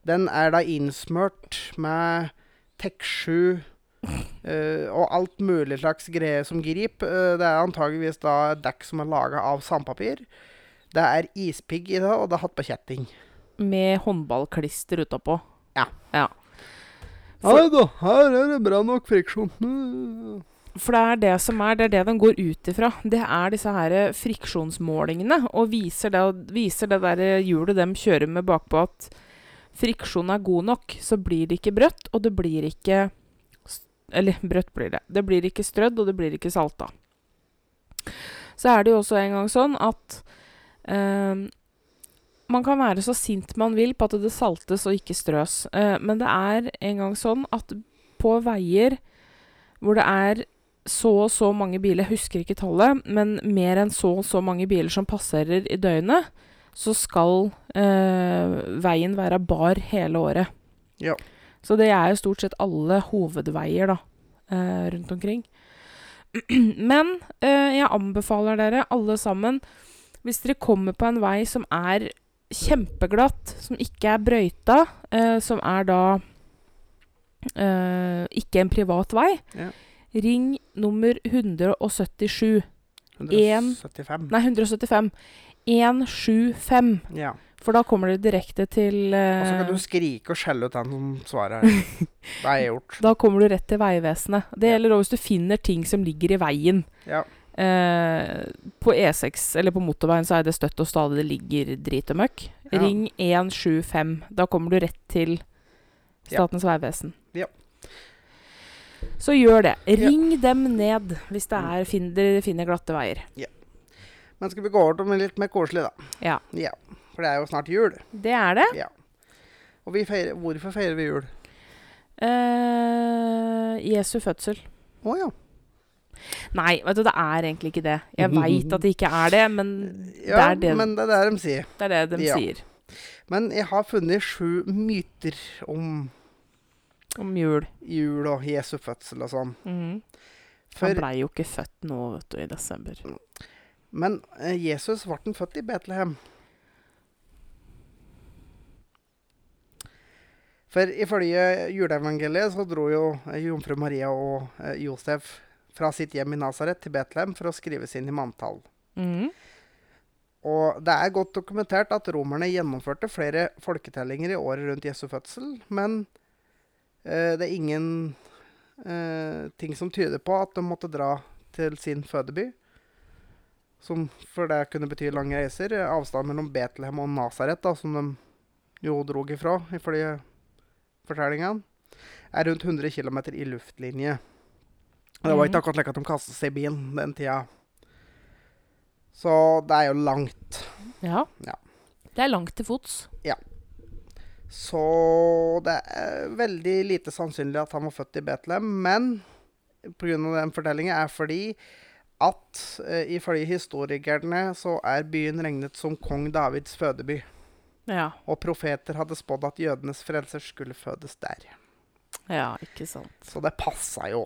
Den er da innsmørt med Tek7 uh, og alt mulig slags greier som grip. Uh, det er antageligvis da et dekk som er laga av sandpapir. Det er ispigg i det, og det er hatt på kjetting. Med håndballklister utapå. Ja. ja. Nei For, da, her er det bra nok friksjon. For det er det som er, det er det den går ut ifra. Det er disse her eh, friksjonsmålingene, og viser det, viser det der eh, hjulet de kjører med bakpå at friksjonen er god nok, så blir det ikke brøtt, og det blir ikke Eller brøtt blir det. Det blir ikke strødd, og det blir ikke salta. Så er det jo også en gang sånn at man kan være så sint man vil på at det saltes og ikke strøs, eh, men det er en gang sånn at på veier hvor det er så og så mange biler, jeg husker ikke tallet, men mer enn så og så mange biler som passerer i døgnet, så skal eh, veien være bar hele året. Ja. Så det er jo stort sett alle hovedveier da, eh, rundt omkring. Men eh, jeg anbefaler dere alle sammen, hvis dere kommer på en vei som er kjempeglatt, som ikke er brøyta, eh, som er da eh, ikke en privat vei, Ja. ring nummer 177. 175. Nei, 175. 175. Ja. For da kommer det direkte til Og så eh, kan du skrike og skjelle ut den som svarer. Det er gjort. Da kommer du rett til Vegvesenet. Det gjelder òg hvis du finner ting som ligger i veien. Ja. Eh, på E6 eller på motorveien så er det støtt og stadig det ligger drit og møkk. Ja. Ring 175. Da kommer du rett til Ja. Statens vegvesen. Ja. Så gjør det. Ring dem ned hvis det er, fin, dere finner glatte veier. Ja. Men skal vi gå over til noe litt mer koselig, da? Ja. Ja. For det er jo snart jul. Det er det. Ja. Og vi feirer, hvorfor feirer vi jul? Eh, Jesu fødsel. Å ja. Nei, vet du, det er egentlig ikke det. Jeg veit at det ikke er det, men Ja, er det- men det er det de sier. det er det de Ja. sier Men jeg har funnet sju myter om om jul. jul og Jesu fødsel og sånn. Mhm. For, Han blei jo ikke født nå, vet du, i desember. men eh, Jesus ble han født i Betlehem. For ifølge juleevangeliet så dro jo eh, jomfru Maria og eh, Josef fra sitt hjem i Nasaret til Betlehem for å skrives inn i manntall. Mm. Og det er godt dokumentert at romerne gjennomførte flere folketellinger i året rundt Jesu fødsel, men eh, det er ingen eh, ting som tyder på at de måtte dra til sin fødeby. Som for det kunne bety lange reiser. Avstanden mellom Betlehem og Nasaret, da, som de jo drog ifra, ifølge fortellingene, er rundt 100 km i luftlinje. Det var ikke Mhm. akkurat like at de kastet seg i bilen den tida. Så det er jo langt. Ja. Ja. Det er langt til fots. Ja. Så det er veldig lite sannsynlig at han var født i Betlehem. Men pga. den fortellingen er fordi at eh, ifølge historikerne så er byen regnet som kong Davids fødeby. Ja. Og profeter hadde spådd at jødenes frelser skulle fødes der. ja, ikke sant. Så det passa jo.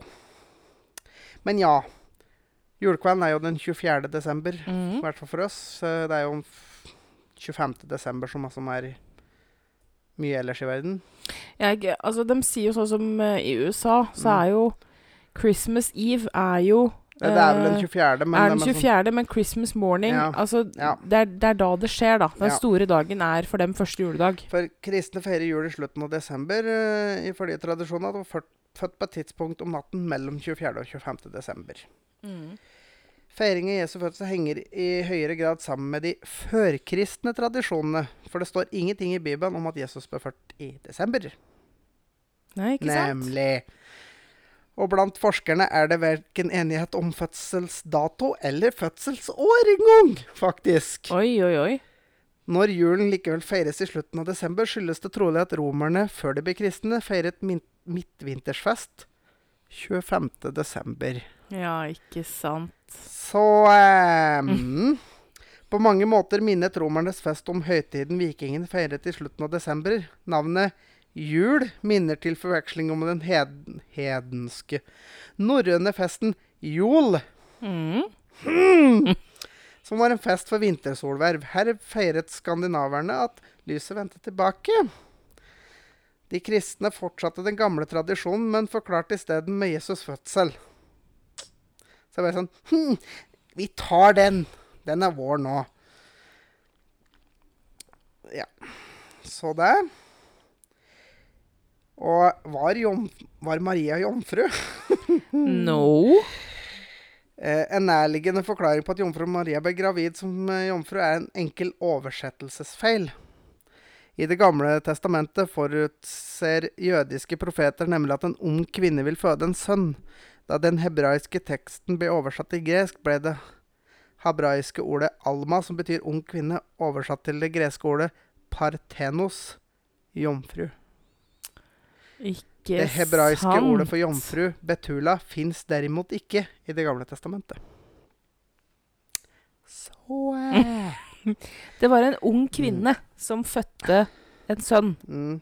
Men ja. Julekvelden er jo den 24. desember. I Mhm. hvert fall for oss. Eh, Det er jo f- 25. desember som, som er mye ellers i verden. Jeg, altså, de sier jo sånn som eh, i USA, så Mm. er jo Christmas Eve er jo Det, det er vel den eh, 24., men er den det er sånn- 24., men Christmas morning Ja. Altså, Ja. det, er, det er da det skjer, da. Den Ja. store dagen er for dem første juledag. For kristne feirer jul i slutten av desember, uh, ifølge tradisjonen Det de var født, på et tidspunkt om natten mellom 24. og 25. desember. Feiring av Jesu fødsel henger i høyere grad sammen med de førkristne tradisjonene, for det står ingenting i Bibelen om at Jesus ble født i desember. Nei, ikke sant? Nemlig. Og blant forskerne er det verken enighet om fødselsdato eller fødselsår engang, faktisk. Oi, oi, oi. Når julen likevel feires i slutten av desember, skyldes det trolig at romerne, før de ble kristne, feiret min midtvintersfest 25. desember. Ja, ikke sant. Så eh, mm, På mange måter minnet romernes fest om høytiden vikingen feiret i slutten av desember. Navnet jul minner til forveksling om den heden, hedenske norrøne festen jol. Mm. som var en fest for vintersolverv. Her feiret skandinaverne at lyset vendte tilbake. De kristne fortsatte den gamle tradisjonen, men forklarte isteden med Jesus' fødsel. Så jeg bare sånn hm, Vi tar den. Den er vår nå. Ja. Så det. Og var, jom, var Maria jomfru? No. Eh, en nærliggende forklaring på at jomfru Maria ble gravid som eh, jomfru, er en enkel oversettelsesfeil. I Det gamle testamentet forutser jødiske profeter nemlig at en ung kvinne vil føde en sønn. Da den hebraiske teksten ble oversatt til gresk, ble det hebraiske ordet 'alma', som betyr ung kvinne, oversatt til det greske ordet 'parthenos', jomfru. Ikke Det hebraiske sant. ordet for jomfru, betula, fins derimot ikke i Det gamle testamentet. Så eh. Det var en ung kvinne som fødte en sønn. mm.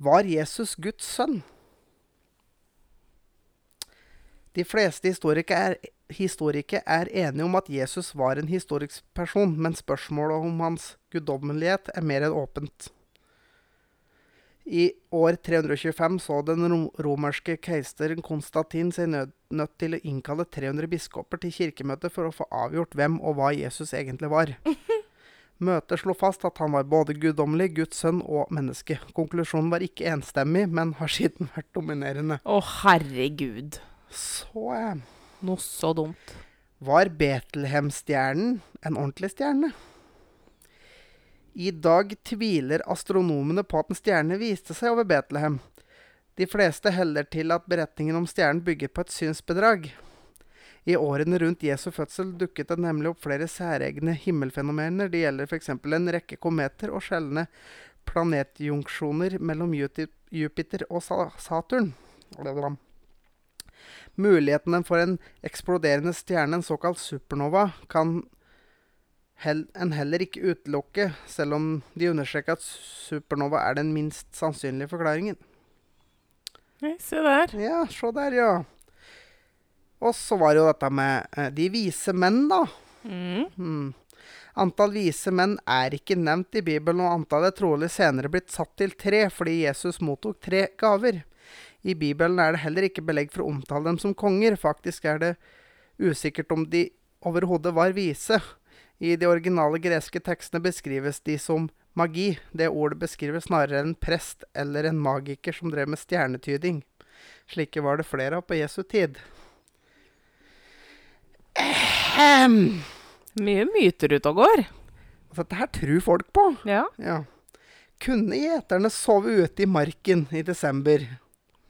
Var Jesus Guds sønn? De fleste historikere er, historikere er enige om at Jesus var en historisk person, men spørsmålet om hans guddommelighet er mer enn åpent. I år 325 så den romerske keiseren Konstantin seg nød nødt til å innkalle 300 biskoper til kirkemøte for å få avgjort hvem og hva Jesus egentlig var. Møtet slo fast at han var både guddommelig, Guds sønn og menneske. Konklusjonen var ikke enstemmig, men har siden vært dominerende. Å, herregud. Så eh, Noe så dumt. var Betlehemstjernen en ordentlig stjerne. I dag tviler astronomene på at en stjerne viste seg over Betlehem. De fleste heller til at beretningen om stjernen bygger på et synsbedrag. I årene rundt Jesu fødsel dukket det nemlig opp flere særegne himmelfenomener. Det gjelder f.eks. en rekke kometer og sjeldne planetjunksjoner mellom Jupiter og Saturn. Mulighetene for en eksploderende stjerne, en såkalt supernova, kan hel en heller ikke utelukke, selv om de understreker at supernova er den minst sannsynlige forklaringen. Nei, se der. Ja, se der, ja. Og så var det jo dette med eh, de vise menn, da. Mm. mm. Antall vise menn er ikke nevnt i Bibelen, og antallet er trolig senere blitt satt til tre, fordi Jesus mottok tre gaver. I Bibelen er det heller ikke belegg for å omtale dem som konger. Faktisk er det usikkert om de overhodet var vise. I de originale greske tekstene beskrives de som magi. Det ordet beskriver snarere en prest eller en magiker som drev med stjernetyding. Slike var det flere av på Jesu tid. Ehem. Mye myter ute og går. Altså, dette her tror folk på. Ja. Ja. Kunne gjeterne sove ute i marken i desember?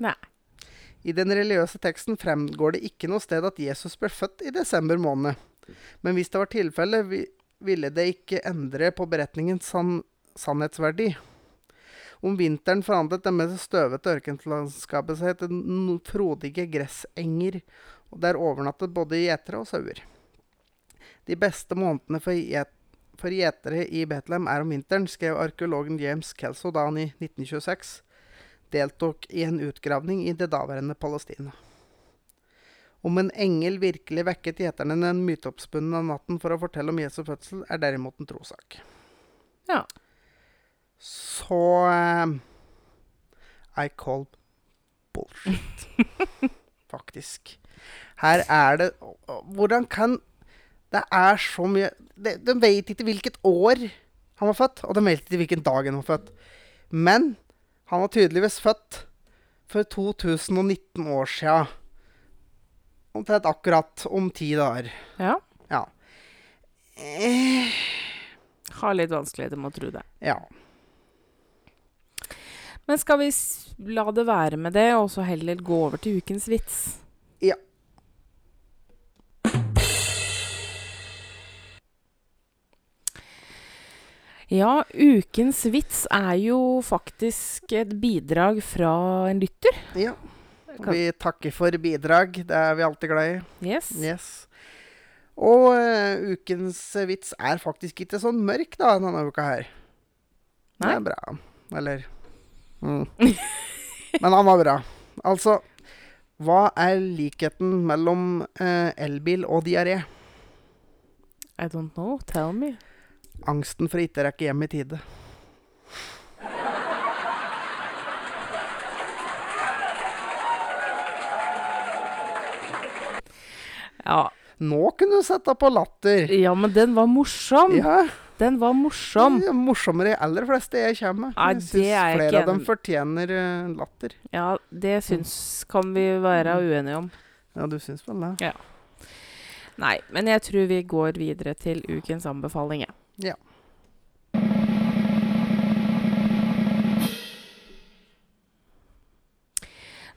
Nei. I den religiøse teksten fremgår det ikke noe sted at Jesus ble født i desember måned. Men hvis det var tilfellet, vi, ville det ikke endre på beretningens sann, sannhetsverdi. Om vinteren forandret det mest støvete ørkenlandskapet seg til frodige gressenger, og der overnattet både gjetere og sauer. De beste månedene for gjetere i Betlehem er om vinteren, skrev arkeologen James Kelso da han i 1926 deltok i en utgravning i det daværende Palestina. Om en engel virkelig vekket gjeterne den myteoppspunne natten for å fortelle om Jesu fødsel, er derimot en trosak. Ja. Så eh, I call bullshit. Faktisk. Her er det Hvordan kan Det er så mye De, de vet ikke hvilket år han var født, og de vet ikke hvilken dag han var født. Men han var tydeligvis født for 2019 år sia. Omtrent akkurat om ti dager. ja. Ja. Eh, Har litt vanskeligheter med å tro det. ja. Men skal vi la det være med det, og så heller gå over til ukens vits? Ja. Ja, ukens vits er jo faktisk et bidrag fra en lytter. ja. Kan- Vi takker for bidrag. Det er vi alltid glad i. Yes. Yes. Og uh, ukens eh, vits er faktisk ikke sånn mørk da, denne uka her. Det er bra. Eller mm. Men han var bra. Altså, hva er likheten mellom uh, elbil og diaré? I don't know. Tell me. Angsten for å ikke rekke hjem i tide. Ja. Nå kunne du sette på latter. ja, men den var morsom. Ja, Den var morsom. Ja, er morsommere de aller fleste jeg kommer med. Nei, Jeg syns er flere ikke av dem fortjener eh, latter. Ja, det syns kan vi være uenige om. Ja, du syns vel det? Nei, men jeg tror vi går videre til ukens anbefaling. jeg. Ja.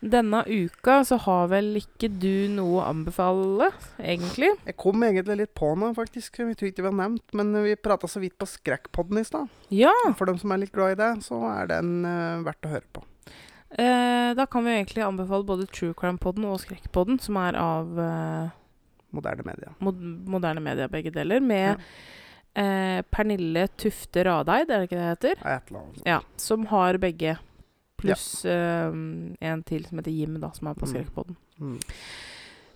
Denne uka så har vel ikke du noe å anbefale, egentlig? Jeg kom egentlig litt på noe, faktisk. Vi tror ikke vi har nevnt, men vi prata så vidt på Skrekkpodden i stad. Ja. For dem som er litt glad i det, så er den uh, verdt å høre på. Eh, da kan vi egentlig anbefale både True Crime-podden og Skrekkpodden, som er av uh, Moderne media. mod moderne media, begge deler, med eh, Pernille Tufte Radeid, er det ikke det det heter? Ja, et eller annet. Ja, som har begge. Pluss eh, en til som heter Jim, da, som er på Mm. Skrekkpodden. Mm.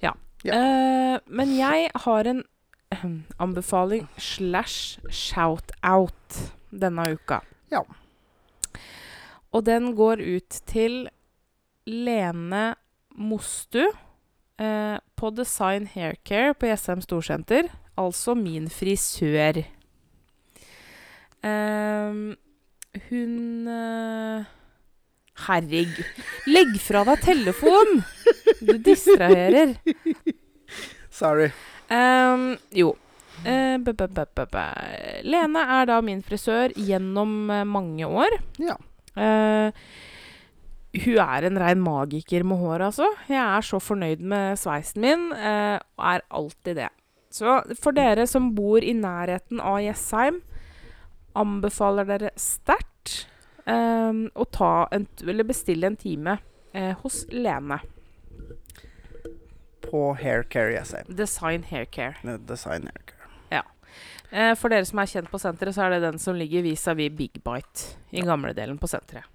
Ja. Uh, men jeg har en anbefaling slash shout-out denne uka. Ja. Og den går ut til Lene Mostu eh, på Design Haircare på Jessheim Storsenter. Altså min frisør. Ehm, hun eh, Herregud. Legg fra deg telefonen! Du distraherer. Sorry. Um, jo. Uh, b -b -b. Lene er da min frisør gjennom uh, mange år. Ja. Uh, hun er en rein magiker med hår, altså. Jeg er så fornøyd med sveisen min, eh, og er alltid det. Så for dere som bor i nærheten av Jessheim, anbefaler dere sterkt eh, å ta en, eller bestille en time eh, hos Lene. På Haircare SM. Design Haircare. Design Haircare. Eh, for dere som er kjent på senteret, så er det den som ligger vis-à-vis Big Bite i gamledelen på senteret.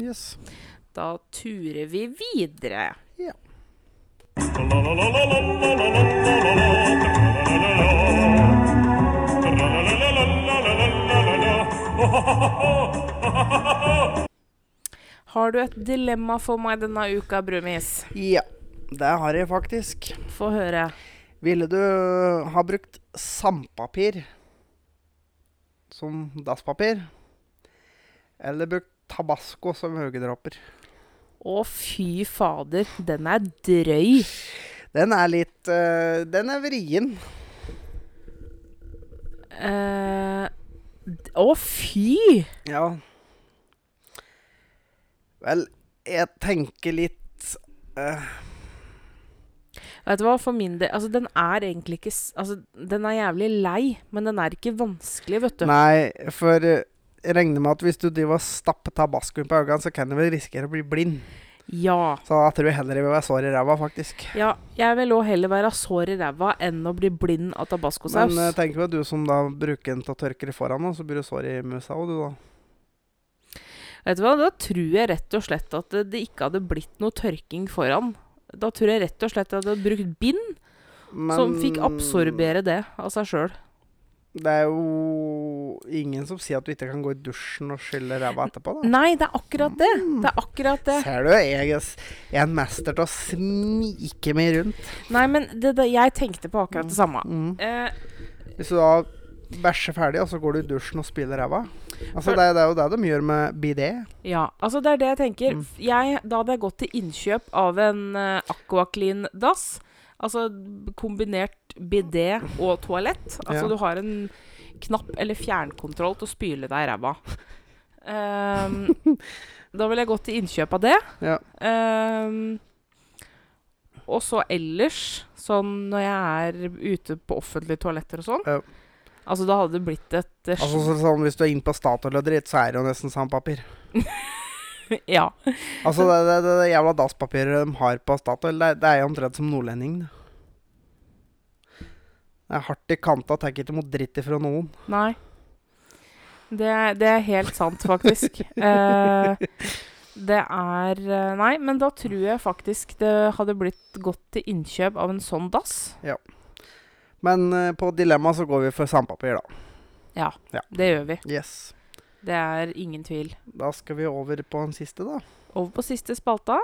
Yes. Da turer vi videre. Har du et dilemma for meg denne uka, Brumis? Ja, det har jeg faktisk. Få høre. Ville du ha brukt sandpapir som dasspapir? Eller brukt tabasco som øyedråper? Å, fy fader. Den er drøy. Den er litt uh, Den er vrien. D- Å, fy! Ja. Vel, jeg tenker litt uh. Vet du hva, for min del Altså, den er egentlig ikke Altså, den er jævlig lei, men den er ikke vanskelig, vet du. Nei, for eh, jeg regner med at hvis du driver og stapper tabascoen på øynene, så kan du vel risikere å bli blind. Ja. Så da tror jeg heller jeg vil være sår i ræva, faktisk. Ja, jeg vil òg heller være sår i ræva enn å bli blind av tabascosaus. Men uh, tenk på du som da bruker den til å tørke det foran, og så blir du sår i musa òg, du da. Vet du hva, da tror jeg rett og slett at det, det ikke hadde blitt noe tørking foran. Da tror jeg rett og slett at jeg hadde brukt bind som fikk absorbere det av seg sjøl. Det er jo ingen som sier at du ikke kan gå i dusjen og skylle ræva etterpå, da. Nei, det er akkurat det. Det er akkurat det. Ser du, jeg er en mester til å snike meg rundt. Nei, men det, det, jeg tenkte på akkurat det samme. Mm. Eh, Hvis du da bæsjer ferdig, og så går du i dusjen og spyler ræva Altså, det, det er jo det de gjør med bidé. Ja, altså det er det jeg tenker. Mm. Jeg, da hadde jeg gått til innkjøp av en uh, Aquaclean-dass. Altså kombinert bidé og toalett. Altså Ja. du har en knapp eller fjernkontroll til å spyle deg i ræva. Um, da ville jeg gått til innkjøp av det. Ja. Um, og så ellers, sånn når jeg er ute på offentlige toaletter og sånn Ja. Altså da hadde det blitt et uh, Altså, sånn, Hvis du er inne på Statoil og dritt, så er det jo nesten sandpapir. Ja. Altså, det, det, det, det jævla dasspapiret de har på Statoil, det, det er jo omtrent som nordlending. det. Er hardt i kanta, tar ikke imot dritt ifra noen. Nei. Det, det er helt sant, faktisk. Eh, det er eh, Nei, men da tror jeg faktisk det hadde blitt godt til innkjøp av en sånn dass. Ja. Men eh, på dilemma så går vi for sandpapir, da. Ja, Ja. det gjør vi. Yes. Det er ingen tvil. Da skal vi over på den siste, da. Over på siste spalta.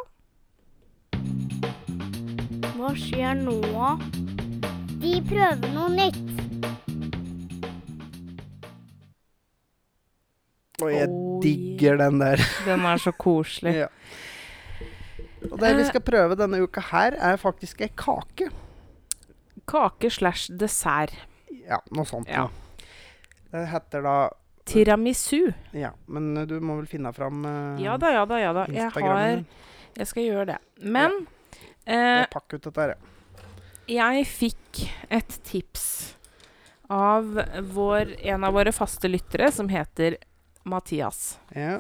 Hva skjer nå? De prøver noe nytt. Og jeg Oh, digger den der. Den er så koselig. Ja. Og det vi skal prøve denne uka her, er faktisk ei kake. Kake slash dessert. Ja, noe sånt. Ja. Det heter da Tiramisu. Ja, men eh, du må vel finne fram uh, Ja da, ja da, ja da. Jeg, har, jeg skal gjøre det. Men eh, Jeg pakker ut dette her. ja. Jeg fikk et tips av vår, en av våre faste lyttere, som heter Mathias. Ja.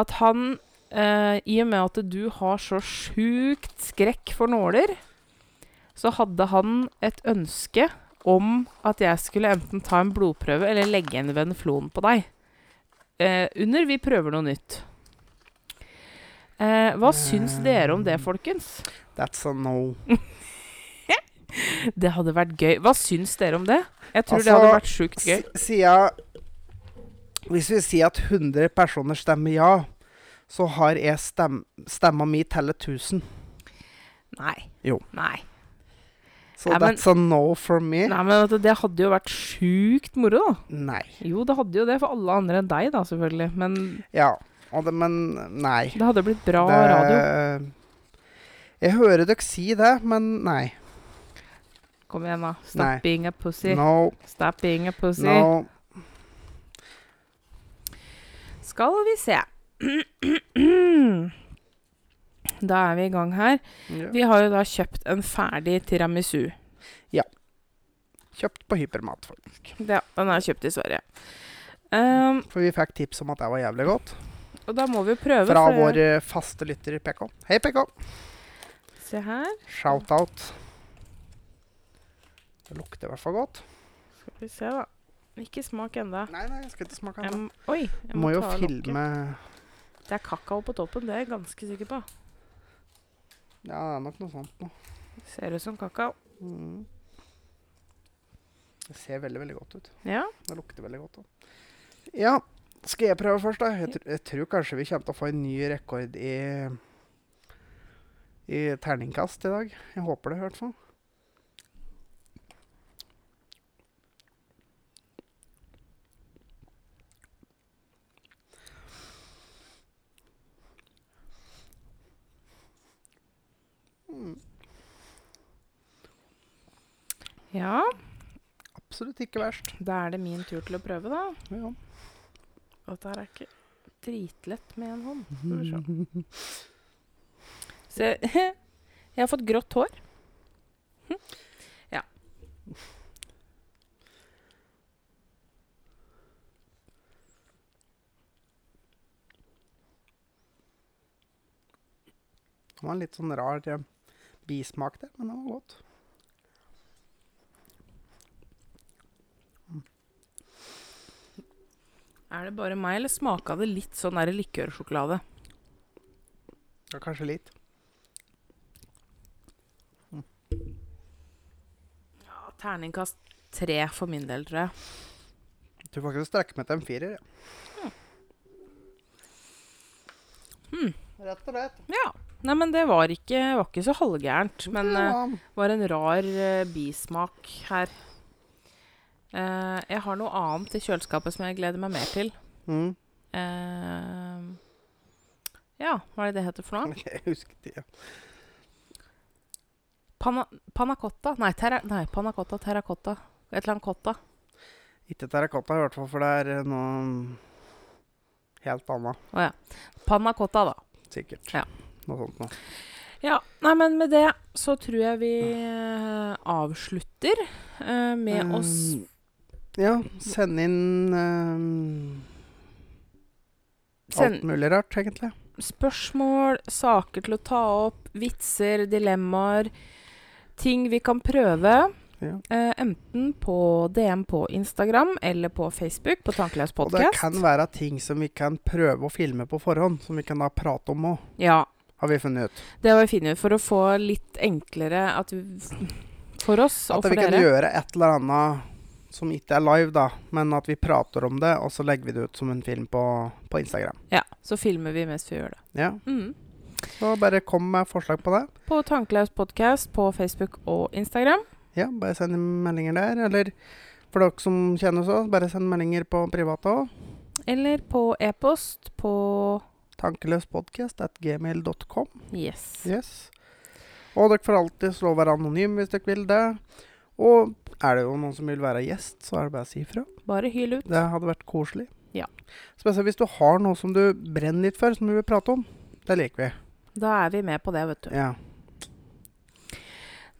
At han, eh, i og med at du har så sjukt skrekk for nåler, så hadde han et ønske om at jeg skulle enten ta en blodprøve eller legge en venflon på deg. Eh, under Vi prøver noe nytt. Eh, hva syns dere om det, folkens? That's a no. Det hadde vært gøy. Hva syns dere om det? Jeg tror det Altså, hadde vært sjukt gøy. Siden Hvis vi sier at 100 personer stemmer ja, så har jeg stem, stemma mi tellet 1000. Nei. Jo. Nei. Så Ja, men- that's a no for me. Nei, men du, det hadde jo vært sjukt moro, da. Nei. Jo, det hadde jo det for alle andre enn deg, da, selvfølgelig. Men Ja. Det, men nei. det hadde blitt bra det, radio. Jeg hører dere si det, men nei. Kom igjen, da. Stop Nei. being a pussy. No, Stop being a pussy. no. Skal vi se. Da er vi i gang her. Ja. Vi har jo da kjøpt en ferdig tiramisu. Ja. Kjøpt på hypermat, faktisk. Ja, den er kjøpt i Sverige. Um, For vi fikk tips om at det var jævlig godt. og da må vi jo prøve. Fra for- vår faste lytter PK. Hei, PK. Se her. Shout-out. Det lukter i hvert fall godt. Skal vi se, da. Ikke smak enda. Nei, nei, jeg skal ikke smake ennå. oi, jeg Må jo ta lukken filme Det er kakao på toppen, det er jeg ganske sikker på. Ja, det er nok noe sånt nå. Ser ut som kakao. Mm. Det ser veldig, veldig godt ut. Ja. Det lukter veldig godt òg. Ja, skal jeg prøve først, da? Jeg, tr jeg tror kanskje vi kommer til å få en ny rekord i i terningkast i dag. Jeg håper det, i hvert fall. Mm, ja. absolutt ikke verst. Da er det min tur til å prøve, da. Ja. Og dette er ikke dritlett med en hånd. Skal vi se. Se, jeg har fått grått hår. Hm. Ja. Det var en litt sånn rar eh, bismak der, men det var godt. Er det bare meg, eller smaka det litt sånn der likørsjokolade? Ja, kanskje litt. Ja, terningkast tre for min del, tror jeg. Jeg tror faktisk jeg strekker meg til en firer. Ja. Mm. Rett og slett. Ja. Nei, men det var ikke, var ikke så halvgærent. Men ja. var en rar uh, bismak her. Eh, jeg har noe annet i kjøleskapet som jeg gleder meg mer til. mm. Uh, ja, hva er det det heter for noe? Jeg husker det. Ja. Panna, panna? Nei, terra, nei, panacotta, terracotta. Et eller annet cotta. Ikke terrakotta, i hvert fall, for det er eh, noe helt annet. Å ja. Panacotta, da. Sikkert. Ja. Noe sånt noe. Ja, nei, men med det så tror jeg vi uh, avslutter uh, med um, Mm, Ja, send inn uh, alt mulig rart, egentlig. spørsmål, saker til å ta opp, vitser, dilemmaer. Ting vi kan prøve. Ja. Uh, enten på DM på Instagram eller på Facebook på Tankeløs Og det kan være ting som vi kan prøve å filme på forhånd, som vi kan da prate om òg, Ja, har vi funnet ut. det har vi funnet ut for å få litt enklere at vi, For oss og for dere. At vi kan gjøre et eller annet som ikke er live, da, men at vi prater om det, og så legger vi det ut som en film på, på Instagram. Ja, så filmer vi mens vi gjør det. Ja, Mm. Så bare kom med forslag på det. På Tankelaus podkast på Facebook og Instagram. Ja, bare send meldinger der. Eller for dere som kjenner oss, bare send meldinger på private òg. Eller på e-post på Tankeløspodkast at gmail.com. Yes. Yes. Og dere får alltid slå å være anonym hvis dere vil det. Og er det jo noen som vil være gjest, så er det bare å si ifra. Bare hyl ut. Det hadde vært koselig. Ja. Spesielt hvis du har noe som du brenner litt for, som du vil prate om. Det liker vi. Da er vi med på det, vet du. Ja.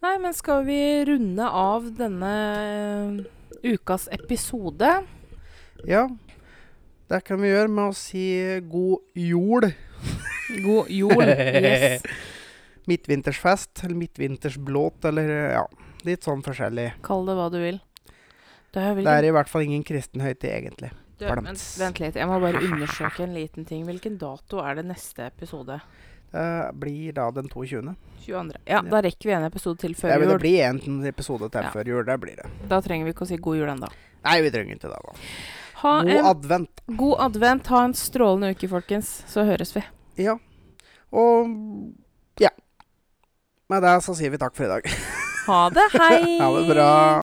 Nei, men skal vi runde av denne eh, ukas episode? ja. Det kan vi gjøre med å si god jord. God jord, Yes. Midtvintersfest, eller midtvintersblåt, eller ja. Litt sånn forskjellig. Kall det hva du vil. Det er, Det er i hvert fall ingen kristen høytid, egentlig. du, vent, vent litt, jeg må bare undersøke en liten ting. Hvilken dato er det neste episode? Det blir da den 22. 22. Ja, Ja. da rekker vi en episode til før jul. det blir bli en episode til Ja. før jul. Det blir det. Da trenger vi ikke å si god jul ennå. Nei, vi trenger ikke det. da. Ha God en advent. god advent. Ha en strålende uke, folkens. Så høres vi. Ja. Og ja. Med det så sier vi takk for i dag. Ha det. Hei! Ha det bra.